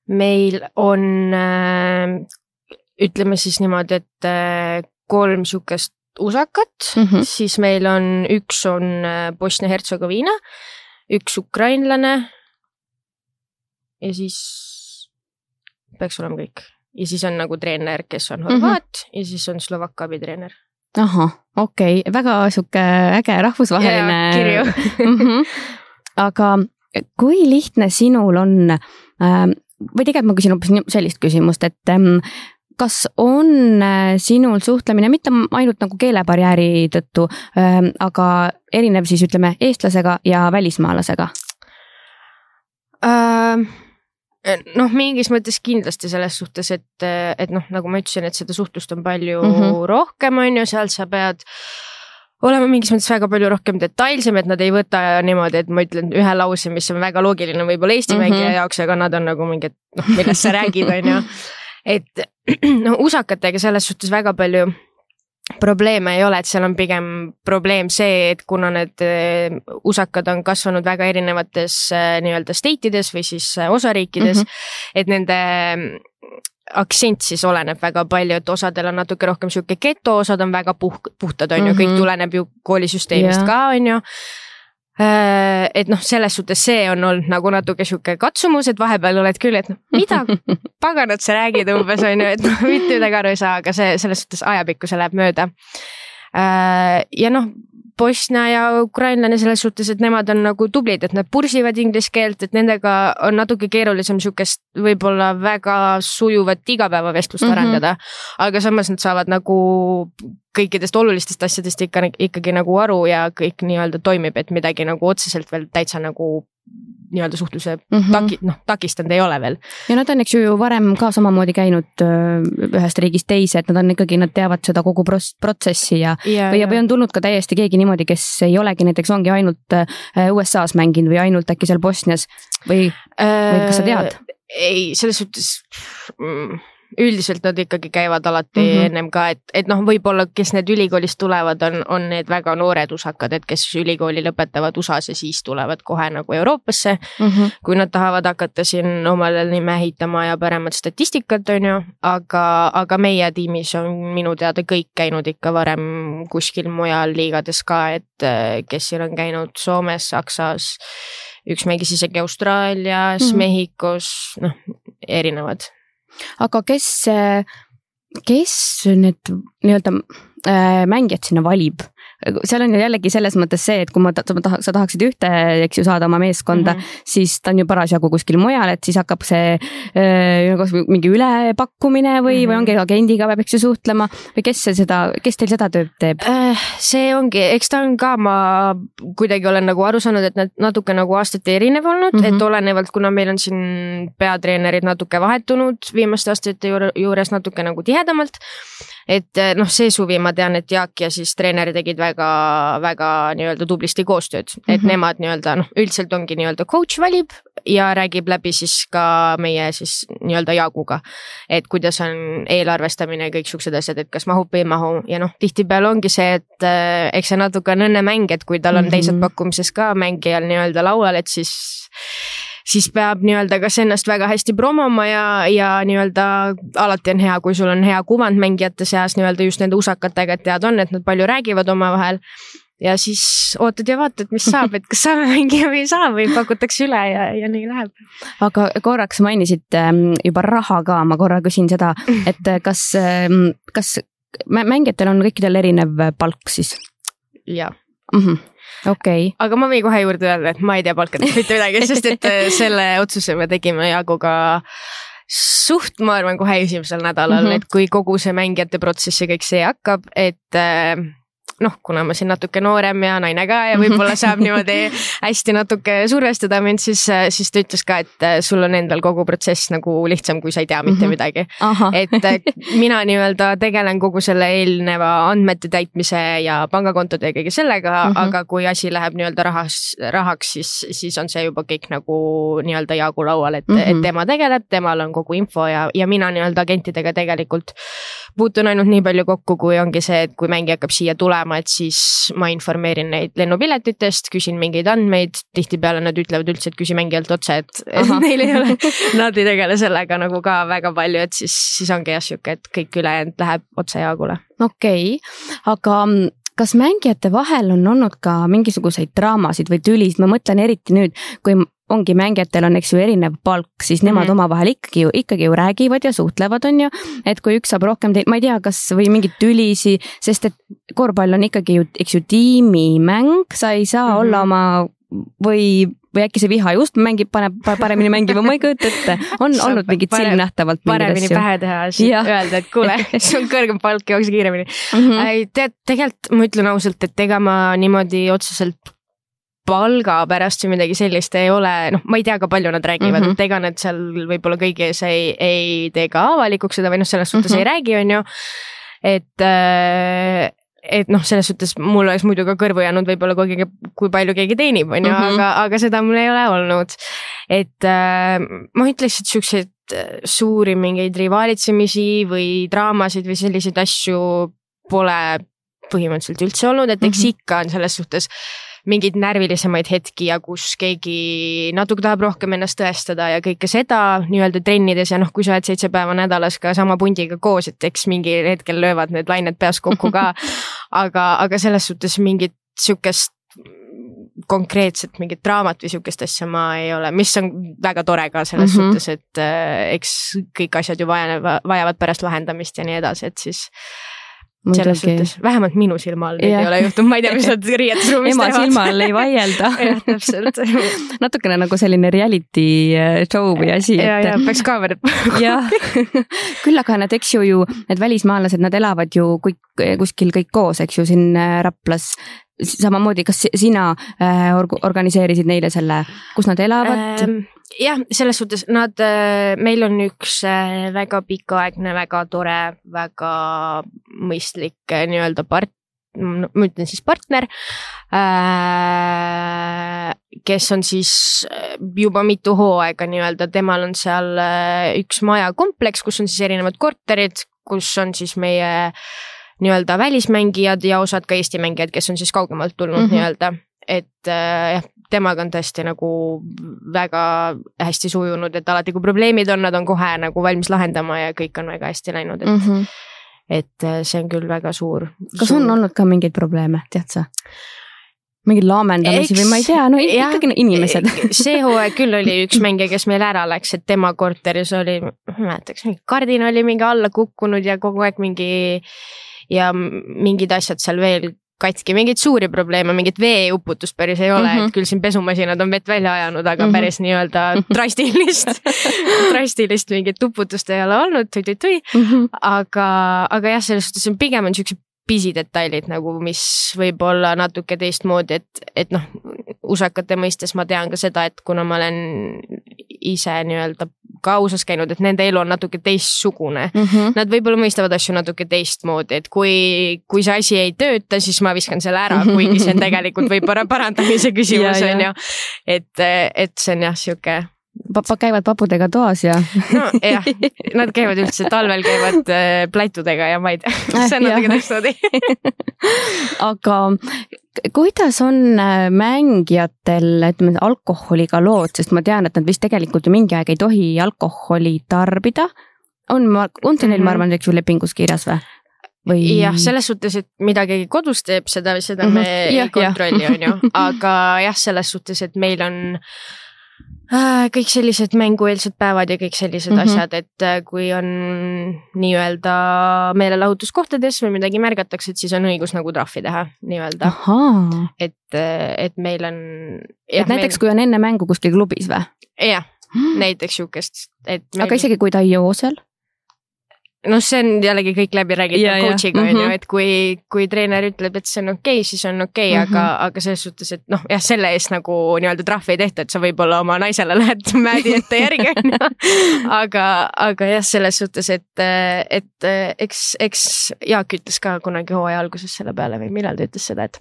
meil on, ütleme siis niimoodi, et kolm sihukest usakat mm, -hmm. siis meil on, üks on Bosnia-Hertsegoviina, üks ukrainlane ja siis peaks olema kõik. ja siis on nagu treener, kes on horvaat mm -hmm. ja siis on Slovakkia abitreener. ahah, okei okay., väga sihuke äge rahvusvaheline. kirju mm. -hmm. aga kui lihtne sinul on äh, või tegelikult ma küsin hoopis sellist küsimust, et ähm, kas on äh, sinul suhtlemine mitte ainult nagu keelebarjääri tõttu, ähm, aga erinev siis ütleme eestlasega ja välismaalasega uh...? Noh, mingis mõttes kindlasti selles suhtes, et, et noh, nagu ma ütlesin, et seda suhtlust on palju mm -hmm. rohkem, on ju, seal sa pead olema mingis mõttes väga palju rohkem detailsem, et nad ei võta niimoodi, et ma ütlen ühe lause, mis on väga loogiline võib-olla Eesti mm -hmm. mängija jaoks, aga nad on nagu mingid, noh, millest sa räägid, on ju. et noh, usakatega selles suhtes väga palju probleeme ei ole, et seal on pigem probleem see, et kuna need äh, usakad on kasvanud väga erinevates äh, nii-öelda state ides või siis äh, osariikides mm, -hmm. et nende mm, aktsent siis oleneb väga palju, et osadel on natuke rohkem sihuke geto, osad on väga puh-, puhtad, on ju kõik mhm. tuleneb ju koolisüsteemist yeah. ka, on ju et noh, selles suhtes see on olnud nagu natuke sihuke katsumus, et vahepeal oled küll, et noh, mida paganat sa räägid umbes on ju, et noh, mitte midagi aru ei saa, aga see selles suhtes ajapikku see läheb mööda. Äh, ja noh, Bosnia ja ukrainlane selles suhtes, et nemad on nagu tublid, et nad pursivad inglise keelt, et nendega on natuke keerulisem sihukest võib-olla väga sujuvat igapäevavestlust mm -hmm. arendada. aga samas nad saavad nagu kõikidest olulistest asjadest ikka, ikkagi nagu aru ja kõik nii-öelda toimib, et midagi nagu otseselt veel täitsa nagu nii-öelda suhtluse mm -hmm. taki-, noh, takistanud ei ole veel. ja nad on, eks ju, varem ka samamoodi käinud ühest riigist teise, et nad on ikkagi, nad teavad seda kogu protsessi ja, ja, või, või on tulnud ka täiesti keegi niimoodi, kes ei olegi näiteks, ongi ainult USA-s mänginud või ainult äkki seal Bosnias või, või kas sa tead? ei, selles suhtes mm üldiselt nad ikkagi käivad alati mm -hmm. ennem ka, et, et noh, võib-olla, kes need ülikoolist tulevad, on, on need väga noored usakad, et kes ülikooli lõpetavad USA-s ja siis tulevad kohe nagu Euroopasse mm. -hmm. kui nad tahavad hakata siin omale nime ehitama ja paremat statistikat, on ju, aga, aga meie tiimis on minu teada kõik käinud ikka varem kuskil mujal liigades ka, et kes siin on käinud Soomes, Saksas üks mängis isegi Austraalias mm, -hmm. Mehhikos, noh, erinevad aga kes, kes need nii-öelda äh, mängijad sinna valib? Seal on ju jällegi selles mõttes see, et kui ma, sa tahaks, sa tahaksid ühte, eks ju, saada oma meeskonda mm, -hmm. siis ta on ju parasjagu kuskil mujal, et siis hakkab see äh, mingi ülepakkumine või mm, -hmm. või ongi agendiga peab, eks ju, suhtlema või kes seda, kes teil seda tööd teeb? Äh, see ongi, eks ta on ka, ma kuidagi olen nagu aru saanud, et need natuke nagu aastati erinev olnud mm, -hmm. et olenevalt, kuna meil on siin peatreenerid natuke vahetunud viimaste aastate juures natuke nagu tihedamalt et noh, see suvi ma tean, et Jaak ja siis treener tegid väga, väga nii-öelda tublisti koostööd mm, -hmm. et mhm. nemad nii-öelda noh, üldiselt ongi nii-öelda coach valib ja räägib läbi siis ka meie siis nii-öelda Jaaguga. et kuidas on eelarvestamine ja kõik siuksed asjad, et kas mahub või ei mahu ja noh, tihtipeale ongi see, et äh, eks see natuke on õnnemäng, et kui tal on mm -hmm. teised pakkumises ka mängijal nii-öelda laual, et siis siis peab nii-öelda kas ennast väga hästi promoma ja, ja nii-öelda alati on hea, kui sul on hea kuvand mängijate seas nii-öelda just nende usakatega, et teada on, et nad palju räägivad omavahel ja siis ootad ja vaatad, mis saab, et kas saame mängida või ei saa või pakutakse üle ja, ja nii läheb. aga korraks mainisid ähm, juba raha ka, ma korra küsin seda, et kas, ähm, kas mängijatel on kõikidel erinev palk siis? jah mm -hmm okay.. aga ma võin kohe juurde öelda, et ma ei tea palkadest mitte midagi, sest et äh, selle otsuse me tegime Jaaguga suht, ma arvan, kohe esimesel nädalal mm, -hmm. et kui kogu see mängijate protsess ja kõik see hakkab, et äh, noh, kuna ma siin natuke noorem ja naine ka ja võib-olla saab niimoodi hästi natuke survestada mind, siis, siis ta ütles ka, et äh, sul on endal kogu protsess nagu lihtsam, kui sa ei tea mitte mhm. midagi. et äh, mina nii-öelda tegelen kogu selle eelneva andmete täitmise ja pangakontode ja kõige sellega mm, -hmm. aga kui asi läheb nii-öelda rahas, rahaks, siis, siis on see juba kõik nagu nii-öelda Jaagu laual, et mm, -hmm. et tema tegeleb, temal on kogu info ja, ja mina nii-öelda agentidega tegelikult puutun ainult nii palju kokku, kui ongi see, et kui mängija hakkab siia tulema, et siis ma informeerin neid lennupiletitest, küsin mingeid andmeid, tihtipeale nad ütlevad üldse, et küsi mängijalt otse, et, et neil ei ole, nad ei tegele sellega nagu ka väga palju, et siis, siis ongi jah sihuke, et kõik ülejäänud läheb otse Jaagule. okei okay., aga mm, kas mängijate vahel on olnud ka mingisuguseid draamasid või tülisid, ma mõtlen eriti nüüd, kui ongi mängijatel on, eks ju, erinev palk, siis nemad mm -hmm. omavahel ikkagi ju, ikkagi ju räägivad ja suhtlevad, on ju. et kui üks saab rohkem, ma ei tea, kas või mingeid tülisi, sest et korvpall on ikkagi ju, eks ju, tiimimäng, sa ei saa mm -hmm. olla oma või, või äkki see viha just mängib, paneb paremini mängima, ma ei kujuta ette. on Saab olnud mingit silmnähtavalt. paremini pähe teha, siis öelda, et kuule, sul on kõrgem palk, jookse kiiremini mm. -hmm. tead, tegelikult ma ütlen ausalt, et ega ma niimoodi otseselt palga pärast või midagi sellist ei ole, noh, ma ei tea ka palju nad räägivad mm, -hmm. et ega nad seal võib-olla kõigi ees ei, ei tee ka avalikuks seda või noh, selles suhtes mm -hmm. ei räägi, on ju. et äh, et noh, selles suhtes mul oleks muidu ka kõrvu jäänud võib-olla kui, kui palju keegi teenib, on ju, mhm. aga, aga seda mul ei ole olnud. et äh, ma ütleks, et siukseid äh, suuri mingeid rivaalitsemisi või draamasid või selliseid asju pole põhimõtteliselt üldse olnud, et eks mm -hmm. ikka on selles suhtes mingeid närvilisemaid hetki ja kus keegi natuke tahab rohkem ennast tõestada ja kõike seda nii-öelda trennides ja noh, kui sa oled seitse päeva nädalas ka sama pundiga koos, et eks mingil hetkel löövad need lained peas kokku ka. aga, aga selles suhtes mingit sihukest konkreetset mingit draamat või sihukest asja ma ei ole, mis on väga tore ka selles mm -hmm. suhtes, et äh, eks kõik asjad ju vajavad, vajavad pärast lahendamist ja nii edasi, et siis selles suhtes, vähemalt minu silma all neid ei ole juhtunud, ma ei tea, mis nad riietusruumis teevad. ema silma all ei vaielda. Jah, täpselt. Natukene nagu selline reality äh, show või asi. ja, ja peaks kaamerad jah, küll aga need, eks ju, ju need välismaalased, nad elavad ju kõik kuskil kõik koos, eks ju, siin äh, Raplas. Samamoodi, kas sina äh, organiseerisid neile selle, kus nad elavad? Ähm,? Jah, selles suhtes nad, äh, meil on üks äh, väga pikaaegne, väga tore, väga mõistlik äh, nii-öelda part-, ma ütlen siis partner, kes on siis juba mitu hooaega nii-öelda, temal on seal üks majakompleks, kus on siis erinevad korterid, kus on siis meie nii-öelda välismängijad ja osad ka Eesti mängijad, kes on siis kaugemalt tulnud mm -hmm. nii-öelda, et jah temaga on tõesti nagu väga hästi sujunud, et alati, kui probleemid on, nad on kohe nagu valmis lahendama ja kõik on väga hästi läinud, et mm. -hmm. et äh, see on küll väga suur. kas suur... on olnud ka mingeid probleeme, tead sa? mingeid laamendamisi Eks, või ma ei tea, no ikkagi inimesed see hooaeg küll oli üks mängija, kes meil ära läks, et tema korteris oli, ma ei mäleta, kas mingi kardin oli mingi alla kukkunud ja kogu aeg mingi ja mingid asjad seal veel katki, mingeid suuri probleeme, mingit veeuputust päris ei ole mm, -hmm. et küll siin pesumasinad on vett välja ajanud, aga mm -hmm. päris nii-öelda drastilist drastilist mingit uputust ei ole olnud tui-tui-tui mm. -hmm. aga, aga jah, selles suhtes on pigem on siuksed pisidetailid nagu, mis võib olla natuke teistmoodi, et, et noh, usakate mõistes ma tean ka seda, et kuna ma olen ise nii-öelda ka USA-s käinud, et nende elu on natuke teistsugune mm. -hmm. Nad võib-olla mõistavad asju natuke teistmoodi, et kui, kui see asi ei tööta, siis ma viskan selle ära, kuigi see on tegelikult võib-olla parandamise küsimus on ju. et, et see on jah, sihuke papa käivad papudega toas ja. nojah, nad käivad üldse talvel käivad äh, plätudega ja ma ei tea, see on natuke teistmoodi aga kuidas on äh, mängijatel, ütleme alkoholiga lood, sest ma tean, et nad vist tegelikult ju mingi aeg ei tohi alkoholi tarbida. on, on see neil, ma mhm. arvan, eks ju lepingus kirjas või? või? jah, selles suhtes, et mida keegi kodus teeb, seda, seda mm -hmm. me ja, ei kontrolli, on ju, aga jah, selles suhtes, et meil on Äh, kõik sellised mängueelsed päevad ja kõik sellised mm -hmm. asjad, et äh, kui on nii-öelda meelelahutuskohtades või midagi märgatakse, et siis on õigus nagu trahvi teha nii-öelda. et, äh, et meil on. et näiteks meil... kui on enne mängu kuskil klubis või? jah, näiteks sihukest, et meil.... aga isegi kui ta ei joo seal? Noh, see on jällegi kõik läbi räägitud coach'iga on ju, mhm. et kui, kui treener ütleb, et see on okei okay,, siis on okei okay, mm, -hmm. aga, aga selles suhtes, et noh, jah, selle eest nagu nii-öelda trahvi ei tehta, et sa võib-olla oma naisele lähed mäedi ette järgi on ju. aga, aga jah, selles suhtes, et, et eks, eks Jaak ütles ka kunagi hooaja alguses selle peale või millal ta ütles seda, et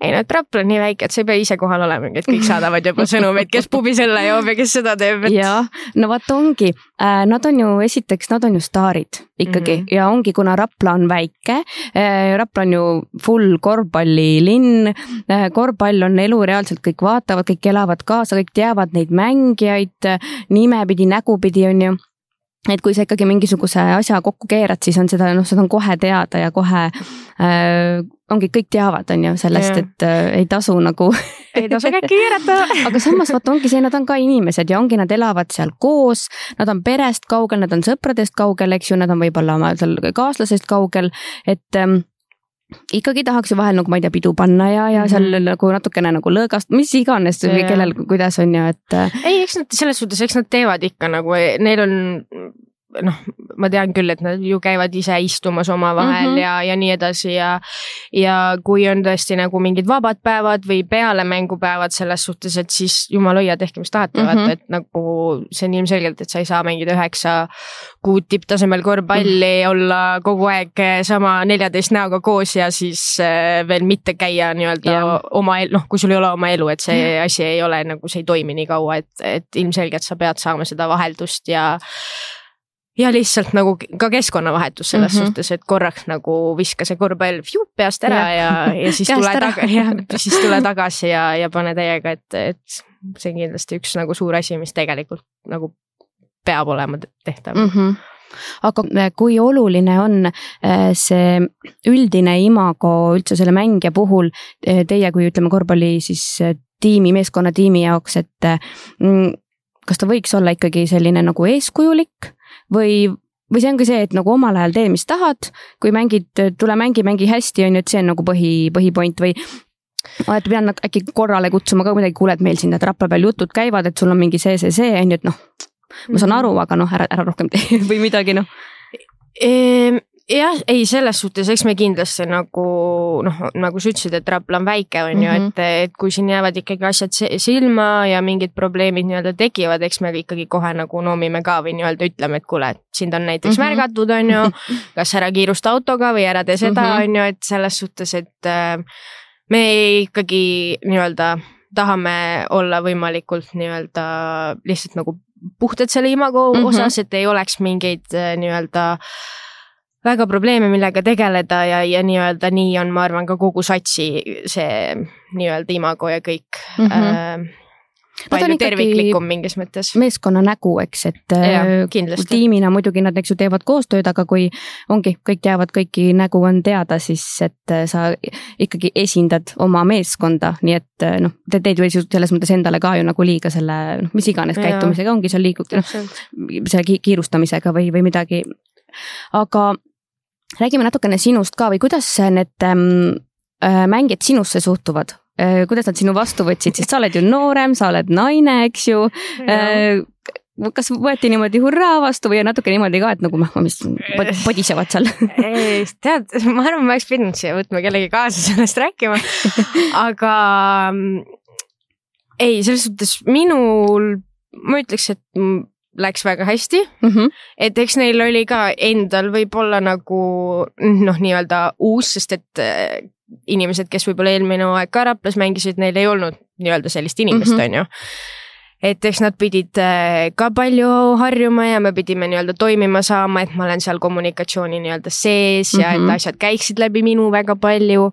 ei no Trapl on nii väike, et sa ei pea ise kohal olemagi, et kõik saadavad juba sõnumeid, kes pubis õlle joob ja kes seda teeb et.... jah, no vot ongi äh,, nad on ju esiteks, nad on ju staarid ikkagi mm -hmm. ja ongi, kuna Rapla on väike äh,. Rapla on ju full korvpallilinn äh,, korvpall on elu, reaalselt kõik vaatavad, kõik elavad kaasa, kõik teavad neid mängijaid nimepidi, nägupidi on ju et kui sa ikkagi mingisuguse asja kokku keerad, siis on seda, noh, seda on kohe teada ja kohe äh, ongi, kõik teavad, on ju, sellest, et äh, ei tasu nagu ei tasu käkki keerata aga samas vaata, ongi see, nad on ka inimesed ja ongi, nad elavad seal koos, nad on perest kaugel, nad on sõpradest kaugel, eks ju, nad on võib-olla oma seal kaaslasest kaugel, et ähm, ikkagi tahaks ju vahel nagu ma ei tea, pidu panna ja, ja seal mm -hmm. nagu natukene nagu lõõgast, mis iganes, kellel, kuidas on ju, et. ei, eks nad selles suhtes, eks nad teevad ikka nagu, neil on noh, ma tean küll, et nad ju käivad ise istumas omavahel mm -hmm. ja, ja nii edasi ja. ja kui on tõesti nagu mingid vabad päevad või peale mängupäevad selles suhtes, et siis jumal hoia, tehke mis tahate mm, -hmm. vaata, et nagu see on ilmselgelt, et sa ei saa mängida üheksa kuud tipptasemel korvpalli mm, -hmm. olla kogu aeg sama neljateist näoga koos ja siis äh, veel mitte käia nii-öelda yeah. oma, noh, kui sul ei ole oma elu, et see yeah. asi ei ole nagu, see ei toimi nii kaua, et, et ilmselgelt sa pead saama seda vaheldust ja ja lihtsalt nagu ka keskkonnavahetus selles mm -hmm. suhtes, et korraks nagu viska see korvpall peast ära ja, ja, ja siis tule tagasi ja siis tule tagasi ja, ja pane täiega, et, et see on kindlasti üks nagu suur asi, mis tegelikult nagu peab olema tehtav mm. -hmm aga äh, kui oluline on äh, see üldine imago üldse selle mängija puhul äh, teie kui ütleme korvpalli siis tiimi, meeskonnatiimi jaoks, et mm, kas ta võiks olla ikkagi selline nagu eeskujulik või, või see ongi see, et nagu omal ajal tee, mis tahad, kui mängid, tule mängi, mängi hästi, on ju, et see on nagu põhi, põhipoint või et pean nad äkki korrale kutsuma ka kuidagi, kuule, et meil siin need Rapla peal jutud käivad, et sul on mingi see, see, see on ju, et noh, ma saan mhm. aru, aga noh, ära, ära rohkem tee või midagi noh ehm, jah, ei selles suhtes, eks me kindlasti nagu noh, nagu sa ütlesid, et Rapla on väike, on ju mm, -hmm. et, et kui siin jäävad ikkagi asjad silma ja mingid probleemid nii-öelda tekivad, eks me ikkagi kohe nagu noomime ka või nii-öelda ütleme, et kuule, et sind on näiteks mm -hmm. märgatud, on ju, kas ära kiirusta autoga või ära tee seda mm, -hmm. on ju, et selles suhtes, et äh, me ikkagi nii-öelda tahame olla võimalikult nii-öelda lihtsalt nagu puhtad selle imago mm -hmm. osas, et ei oleks mingeid äh, nii-öelda äh, väga probleeme, millega tegeleda ja, ja nii-öelda nii on, ma arvan, ka kogu satsi see nii-öelda imago ja kõik mm. -hmm. Äh, palju terviklikum mingis mõttes. meeskonna nägu, eks, et äh, ja, tiimina muidugi nad, eks ju, teevad koostööd, aga kui ongi, kõik teavad kõiki, nägu on teada, siis et äh, sa ikkagi esindad oma meeskonda, nii et äh, noh, te teed ju selles mõttes endale ka ju nagu liiga selle, noh, mis iganes käitumisega ongi seal liigub, noh, selle kiirustamisega või, või midagi. aga räägime natukene sinust ka või kuidas need ähm, äh, mängijad sinusse suhtuvad? kuidas nad sinu vastu võtsid, sest sa oled ju noorem, sa oled naine, eks ju. Kas võeti niimoodi hurraa vastu või natuke niimoodi ka, et nagu noh, mis podisevad seal? tead, ma arvan, ma oleks pidanud siia võtma kellegi kaasa sellest rääkima, aga mm, ei, selles suhtes minul, ma ütleks, et läks väga hästi mm. -hmm. et eks neil oli ka endal võib-olla nagu noh, nii-öelda uus, sest et äh, inimesed, kes võib-olla eelmine aeg ka Raplas mängisid, neil ei olnud nii-öelda sellist inimest mm, -hmm. on ju et eks nad pidid äh, ka palju harjuma ja me pidime nii-öelda toimima saama, et ma olen seal kommunikatsiooni nii-öelda sees ja mm -hmm. et mhm. asjad käiksid läbi minu väga palju.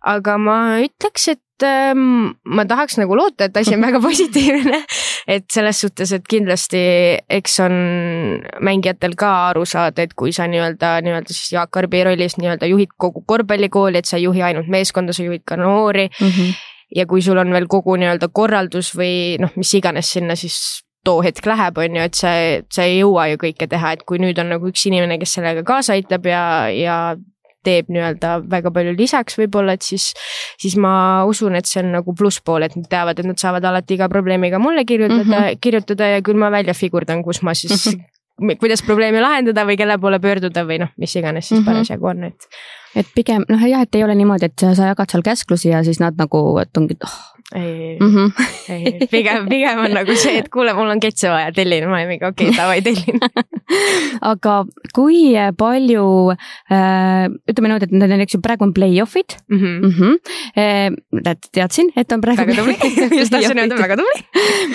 aga ma ütleks, et ähm, ma tahaks nagu loota, et asi on väga positiivne. et selles suhtes, et kindlasti eks on mängijatel ka aru saada, et kui sa nii-öelda, nii-öelda siis Jaak Arbi rollis nii-öelda juhid kogu korvpallikooli, et sa ei juhi ainult meeskonda, sa juhid ka noori mm. -hmm ja kui sul on veel kogu nii-öelda korraldus või noh, mis iganes sinna siis too hetk läheb, on ju, et sa, sa ei jõua ju kõike teha, et kui nüüd on nagu üks inimene, kes sellega kaasa aitab ja, ja teeb nii-öelda väga palju lisaks võib-olla, et siis, siis ma usun, et see on nagu plusspool, et nad teavad, et nad saavad alati iga probleemiga mulle kirjutada mm, -hmm. kirjutada ja küll ma välja figurdan, kus ma siis mm, -hmm. Kuidas probleemi lahendada või kelle poole pöörduda või noh, mis iganes siis mm -hmm. parasjagu on, et et pigem noh, jah, et ei ole niimoodi, et sa jagad seal käsklusi ja siis nad nagu, et ongi, et oh. Ei mm, -hmm. ei, pigem, pigem on nagu see, et kuule, mul on ketse vaja, tellin, ma olen mingi okei okay,, davai, tellin aga kui palju äh,, ütleme niimoodi, et need on, eks ju, praegu on play-off'id mm. -hmm. Mm -hmm. äh, teadsin, et on praegu. väga tubli, just tahtsin öelda, väga tubli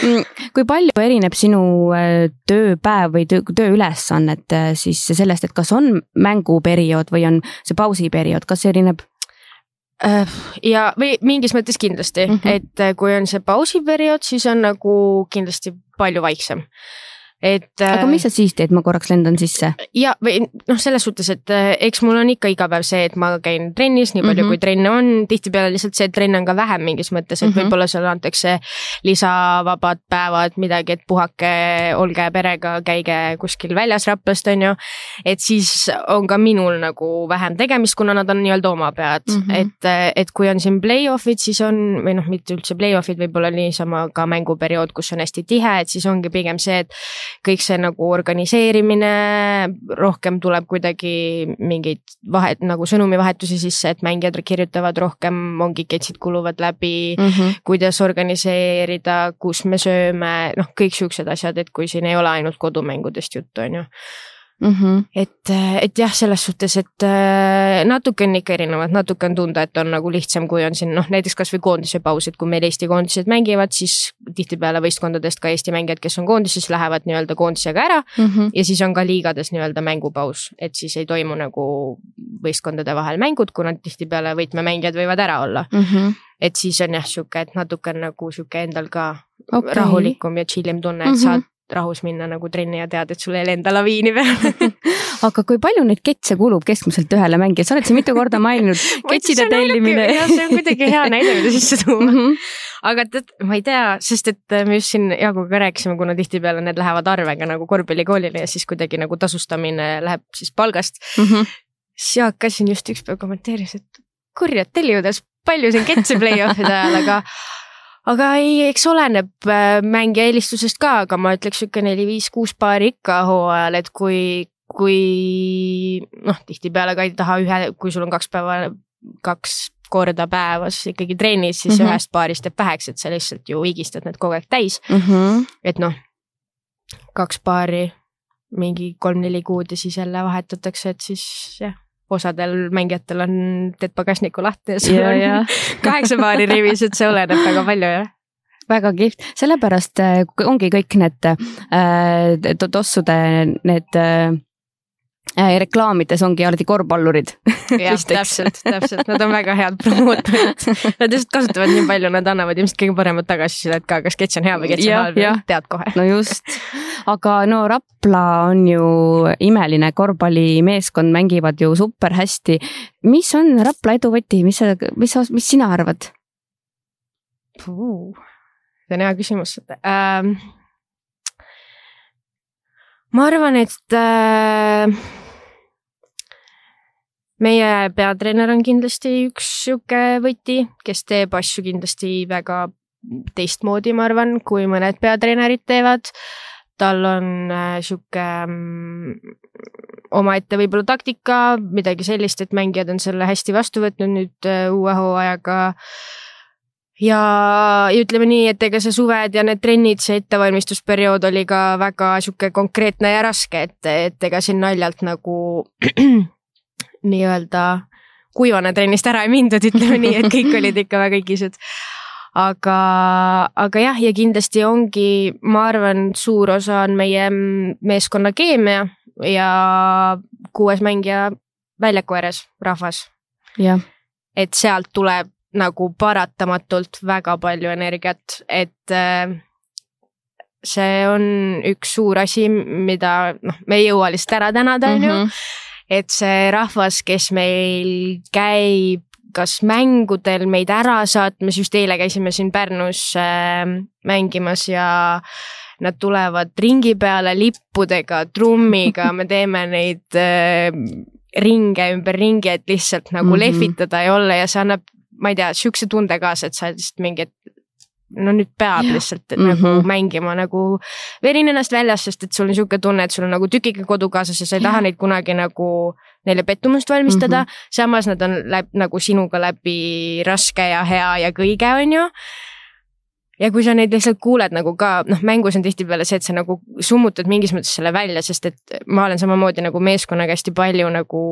mm, kui palju erineb sinu äh, tööpäev või töö, tööülesannet äh, siis sellest, et kas on mänguperiood või on see pausi pausiperiood, kas erineb? Äh, ja, või mingis mõttes kindlasti mm, -hmm. et äh, kui on see pausiperiood, siis on nagu kindlasti palju vaiksem et. aga mis äh, sa siis teed, ma korraks lendan sisse? ja, või noh, selles suhtes, et äh, eks mul on ikka iga päev see, et ma käin trennis nii palju mm, -hmm. kui trenne on, tihtipeale lihtsalt see, et trenne on ka vähem mingis mõttes, et mm -hmm. võib-olla seal antakse lisavabad päevad, midagi, et puhake, olge perega, käige kuskil väljas Raplast, on ju. et siis on ka minul nagu vähem tegemist, kuna nad on nii-öelda oma pead mm, -hmm. et, äh, et kui on siin play-off'id, siis on, või noh, mitte üldse play-off'id, võib-olla niisama ka mänguperiood, kus on hästi tihe, et siis ongi pigem see, et kõik see nagu organiseerimine, rohkem tuleb kuidagi mingeid vahet nagu sõnumivahetusi sisse, et mängijad kirjutavad rohkem, ongi ketsid kuluvad läbi mm, -hmm. kuidas organiseerida, kus me sööme, noh, kõik siuksed asjad, et kui siin ei ole ainult kodumängudest juttu, on ju mm. -hmm. et, et jah, selles suhtes, et äh, natuke on ikka erinevad, natuke on tunda, et on nagu lihtsam, kui on siin noh, näiteks kasvõi koondise paus, et kui meil Eesti koondised mängivad, siis tihtipeale võistkondadest ka Eesti mängijad, kes on koondises, lähevad nii-öelda koondisega ära mm. -hmm. ja siis on ka liigades nii-öelda mängupaus, et siis ei toimu nagu võistkondade vahel mängud, kuna tihtipeale võtmemängijad võivad ära olla mm. -hmm. et siis on jah, sihuke, et natuke on nagu sihuke endal ka okay. rahulikum ja chill im tunne, et mm -hmm. saad rahus minna nagu trenni ja tead, et sul ei lenda laviini peale aga kui palju neid ketse kulub keskmiselt ühele mängijale, sa oled siin mitu korda maininud ketside tellimine. jah, see on kuidagi hea näide, mida sisse tuua mm. -hmm. aga tead, ma ei tea, sest et me just siin Jaaguga rääkisime, kuna tihtipeale need lähevad arvega nagu korvpallikoolile ja siis kuidagi nagu tasustamine läheb siis palgast mm. -hmm. siis Jaak ka siin just üks päev kommenteeris, et kurjad tellivad palju siin ketse play-off'ide ajal, aga aga ei, eks oleneb äh, mängija eelistusest ka, aga ma ütleks sihuke neli-viis-kuus paari ikka hooajal, et kui, kui noh, tihtipeale ka ei taha ühe, kui sul on kaks päeva, kaks korda päevas ikkagi trennis, siis mm -hmm. ühest paarist jääb väheks, et sa lihtsalt ju higistad need kogu aeg täis mm. -hmm. et noh, kaks paari mingi kolm-neli kuud ja siis jälle vahetatakse, et siis jah osadel mängijatel on teed pagasniku lahti ja sul ja, on kaheksa paari rivis, et see oleneb väga palju, jah. Väga kihvt, sellepärast äh, ongi kõik need äh, tossude need äh, reklaamides ongi alati korvpallurid. jah, täpselt, täpselt, nad on väga head promootorid. Nad lihtsalt kasutavad nii palju, nad annavad ilmselt kõige paremat tagasisidet ka, kas kets on hea või kets on halb, tead kohe. no just, aga no Rapla on ju imeline korvpallimeeskond, mängivad ju super hästi. mis on Rapla eduvõti, mis sa, mis sa, mis sina arvad? see on hea küsimus ähm,. Ma arvan, et äh, meie peatreener on kindlasti üks sihuke võti, kes teeb asju kindlasti väga teistmoodi, ma arvan, kui mõned peatreenerid teevad. tal on äh, sihuke mm, omaette võib-olla taktika, midagi sellist, et mängijad on selle hästi vastu võtnud nüüd äh, uue hooajaga ja, ja ütleme nii, et ega see suved ja need trennid, see ettevalmistusperiood oli ka väga sihuke konkreetne ja raske, et, et ega siin naljalt nagu nii-öelda kuivana trennist ära ei mindud, ütleme nii, et kõik olid ikka väga ikised. aga, aga jah, ja kindlasti ongi, ma arvan, suur osa on meie meeskonna keemia ja kuues mängija väljaku ääres, rahvas. et sealt tuleb nagu paratamatult väga palju energiat, et äh, see on üks suur asi, mida noh, me ei jõua lihtsalt ära tänada, on ju mhm et see rahvas, kes meil käib kas mängudel meid ära saatmas, just eile käisime siin Pärnus äh, mängimas ja nad tulevad ringi peale lippudega, trummiga, me teeme neid äh, ringe ümber ringi, et lihtsalt nagu mm -hmm. lehvitada ja olla ja see annab, ma ei tea, siukse tunde kaasa, et sa lihtsalt mingi, et no nüüd peab ja. lihtsalt mm -hmm. nagu mhm. mängima nagu verin ennast väljas, sest et sul on sihuke tunne, et sul on nagu tükiga kodu kaasas ja sa ei ja. taha neid kunagi nagu neile pettumust valmistada mm. -hmm. samas nad on läbi nagu sinuga läbi raske ja hea ja kõige, on ju ja kui sa neid lihtsalt kuuled nagu ka, noh, mängus on tihtipeale see, et sa nagu summutad mingis mõttes selle välja, sest et ma olen samamoodi nagu meeskonnaga hästi palju nagu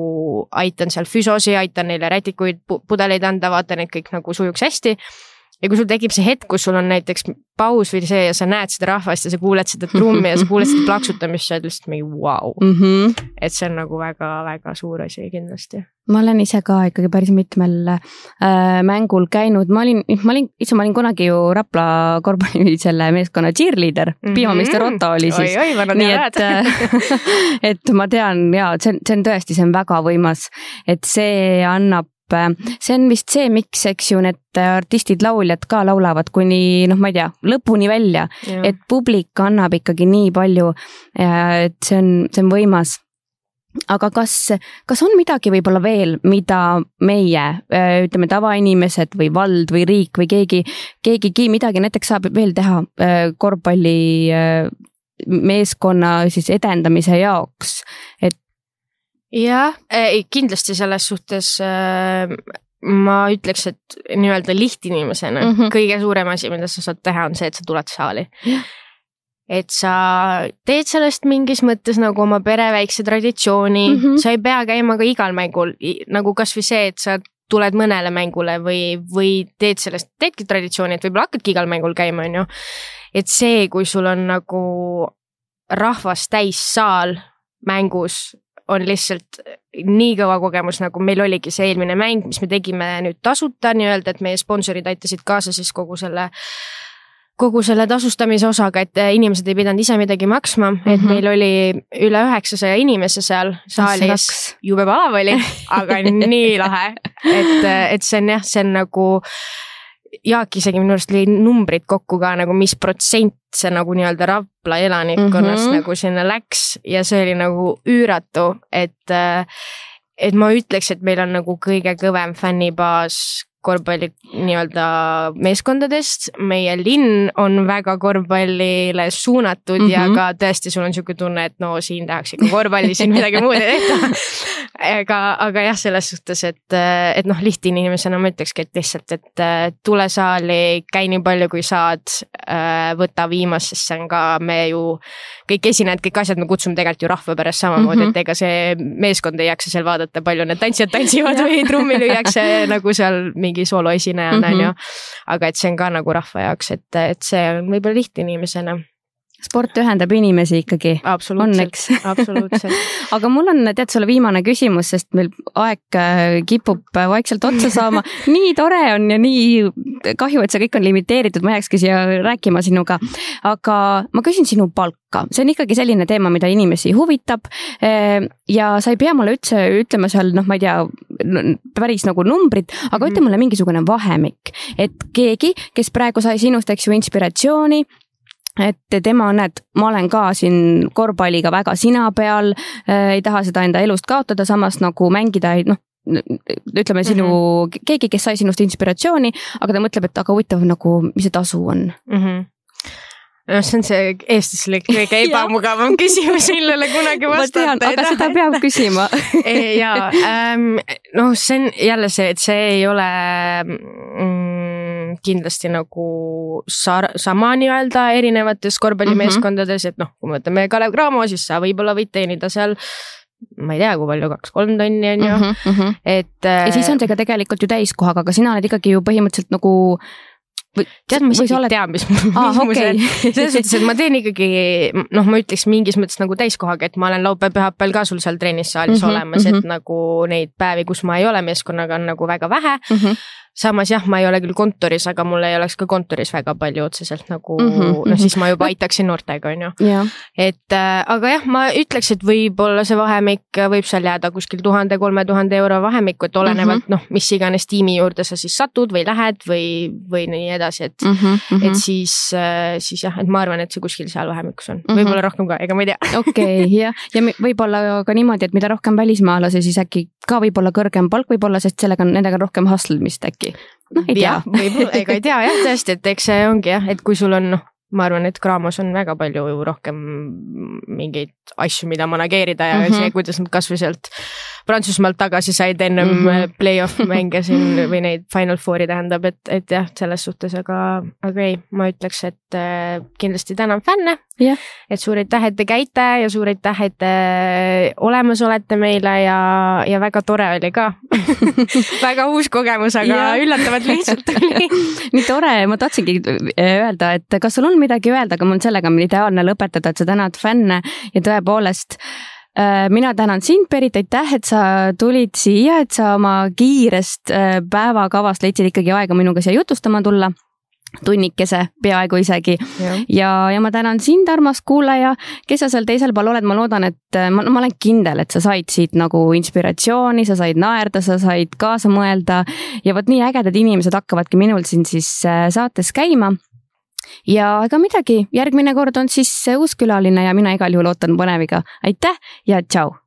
aitan seal füsosi, aitan neile rätikuid, pudeleid anda, vaatan, et kõik nagu sujuks hästi ja kui sul tekib see hetk, kus sul on näiteks paus või see ja sa näed seda rahvast ja sa kuuled seda trummi ja sa kuuled seda plaksutamist, sa oled lihtsalt mingi vau wow. mm. -hmm. et see on nagu väga-väga suur asi kindlasti. ma olen ise ka ikkagi päris mitmel äh, mängul käinud, ma olin, ma olin, ise ma olin kunagi ju Rapla korvpalli selle meeskonna cheerleader mm -hmm., piimameister Otto oli siis. nii et et ma tean ja see on, see on tõesti, see on väga võimas, et see annab see on vist see, miks, eks ju, need artistid-lauljad ka laulavad kuni noh, ma ei tea, lõpuni välja, et publik annab ikkagi nii palju. et see on, see on võimas. Aga kas, kas on midagi võib-olla veel, mida meie, äh, ütleme, tavainimesed või vald või riik või keegi, keegigi midagi näiteks saab veel teha äh, korvpalli meeskonna siis edendamise jaoks, et jah, kindlasti selles suhtes äh, ma ütleks, et nii-öelda lihtinimesena mm -hmm. kõige suurem asi, mida sa saad teha, on see, et sa tuled saali. et sa teed sellest mingis mõttes nagu oma pere väikse traditsiooni mm, -hmm. sa ei pea käima ka igal mängul, nagu kasvõi see, et sa tuled mõnele mängule või, või teed sellest, teedki traditsiooni, et võib-olla hakkadki igal mängul käima, on ju. et see, kui sul on nagu rahvast täis saal mängus, on lihtsalt nii kõva kogemus, nagu meil oligi see eelmine mäng, mis me tegime nüüd tasuta nii-öelda, et meie sponsorid aitasid kaasa siis kogu selle kogu selle tasustamise osaga, et inimesed ei pidanud ise midagi maksma mm, -hmm. et meil oli üle üheksasaja inimese seal saalis, jube palav oli, aga nii lahe, et, et see on jah, see on nagu Jaak isegi minu arust lõi numbrid kokku ka nagu, mis protsent see nagu nii-öelda Rapla elanikkonnast mm -hmm. nagu sinna läks ja see oli nagu üüratu, et, et ma ütleks, et meil on nagu kõige kõvem fännibaas korvpalli nii-öelda meeskondadest. meie linn on väga korvpallile suunatud mm -hmm. ja mhm. ka tõesti, sul on sihuke tunne, et no siin tehakse ikka korvpalli, siin midagi muud ei tehta. aga, aga jah, selles suhtes, et, et noh, lihtinimesena ma ütlekski, et lihtsalt, et tule saali, käi nii palju, kui saad. võta viimast, sest see on ka, me ju kõik esinejad, kõik asjad me kutsume tegelikult ju rahva pärast samamoodi mm, -hmm. et ega see meeskond ei jaksa seal vaadata, palju need tantsijad tantsivad või trummi lüüakse nagu seal mingi mingi sooloesinejana mm, on -hmm. ju. aga et see on ka nagu rahva jaoks, et, et see on võib-olla lihtne inimesena sport ühendab inimesi ikkagi. õnneks absoluutselt aga mul on, tead, sulle viimane küsimus, sest meil aeg äh, kipub vaikselt otsa saama. nii tore on ja nii kahju, et see kõik on limiteeritud, ma jääkski siia rääkima sinuga. aga ma küsin sinu palka, see on ikkagi selline teema, mida inimesi huvitab. Äh, ja sa ei pea mulle üldse ütlema seal, noh, ma ei tea, päris nagu numbrit, aga mm -hmm. ütle mulle mingisugune vahemik, et keegi, kes praegu sai sinust, eks ju, inspiratsiooni et tema, näed, ma olen ka siin korvpalliga väga sina peal äh,, ei taha seda enda elust kaotada, samas nagu mängida ei noh, ütleme sinu mm, -hmm. keegi, kes sai sinust inspiratsiooni, aga ta mõtleb, et aga huvitav nagu, mis see tasu on mm. -hmm noh, see on see eestlaslik kõige ebamugavam küsimus, millele kunagi vastata ei taha. aga seda peab küsima ja ähm, noh, see on jälle see, et see ei ole mm, kindlasti nagu sar-, sama nii-öelda erinevates korvpallimeeskondades mm, -hmm. et noh, kui me võtame Kalev Cramo, siis sa võib-olla võid teenida seal ma ei tea, kui palju, kaks-kolm tonni on ju mm, -hmm. et. ja siis on see ka tegelikult ju täiskohaga, aga sina oled ikkagi ju põhimõtteliselt nagu või tead, ma isegi ei oled... tea, mis, mis ah, okay. mu see, selles suhtes, et ma teen ikkagi noh, ma ütleks mingis mõttes nagu täiskohaga, et ma olen laupäev-pühapäeval ka sul seal trennissaalis mm -hmm, olemas mm, -hmm. et mhm. nagu neid päevi, kus ma ei ole meeskonnaga, on nagu väga vähe mm. -hmm samas jah, ma ei ole küll kontoris, aga mul ei oleks ka kontoris väga palju otseselt nagu mm -hmm, noh, siis ma juba aitaksin noortega, on ju. et äh, aga jah, ma ütleks, et võib-olla see vahemik võib seal jääda kuskil tuhande, kolme tuhande euro vahemikku, et olenevalt mm -hmm. noh, mis iganes tiimi juurde sa siis satud või lähed või, või nii edasi, et mm, -hmm. et siis äh,, siis jah, et ma arvan, et see kuskil seal vahemikus on mm -hmm., võib-olla rohkem ka, ega ma ei tea. okei, jah, ja võib-olla ka niimoodi, et mida rohkem välismaalasi, siis äkki ka võib-olla kõrgem palk võib-olla, sest sellega on, nendega on rohkem hustle mist äkki äkki. noh, ei tea. võib-olla, ega ei tea jah, tõesti, et eks see ongi jah, et kui sul on noh, ma arvan, et Graamos on väga palju rohkem mingeid asju, mida manageerida ja mm -hmm. see, kuidas nad kasvõi sealt Prantsusmaalt tagasi said ennem mm -hmm. play-off mänge siin või neid Final Fouri tähendab, et, et jah, selles suhtes, aga, aga ei, ma ütleks, et äh, kindlasti tänan fänne yeah.. et suur aitäh, et te käite ja suur aitäh, et te olemas olete meile ja, ja väga tore oli ka väga uus kogemus, aga yeah. üllatavalt lihtsalt oli nii tore, ma tahtsingi öelda, et kas sul on midagi öelda, aga mul sellega on ideaalne lõpetada, et sa tänad fänne ja tõepoolest Äh, mina tänan sind, Berit, aitäh, et sa tulid siia, et sa oma kiirest äh, päevakavast leidsid ikkagi aega minuga siia jutustama tulla. Tunnikese peaaegu isegi. ja, ja, ja ma tänan sind, armas kuulaja, kes sa seal teisel pool oled, ma loodan, et äh, ma, ma olen kindel, et sa said siit nagu inspiratsiooni, sa said naerda, sa said kaasa mõelda. Ja vot nii ägedad inimesed hakkavadki minul siin siis saates käima ja ega midagi, järgmine kord on siis uus külaline ja mina igal juhul ootan põneviga. aitäh ja tšau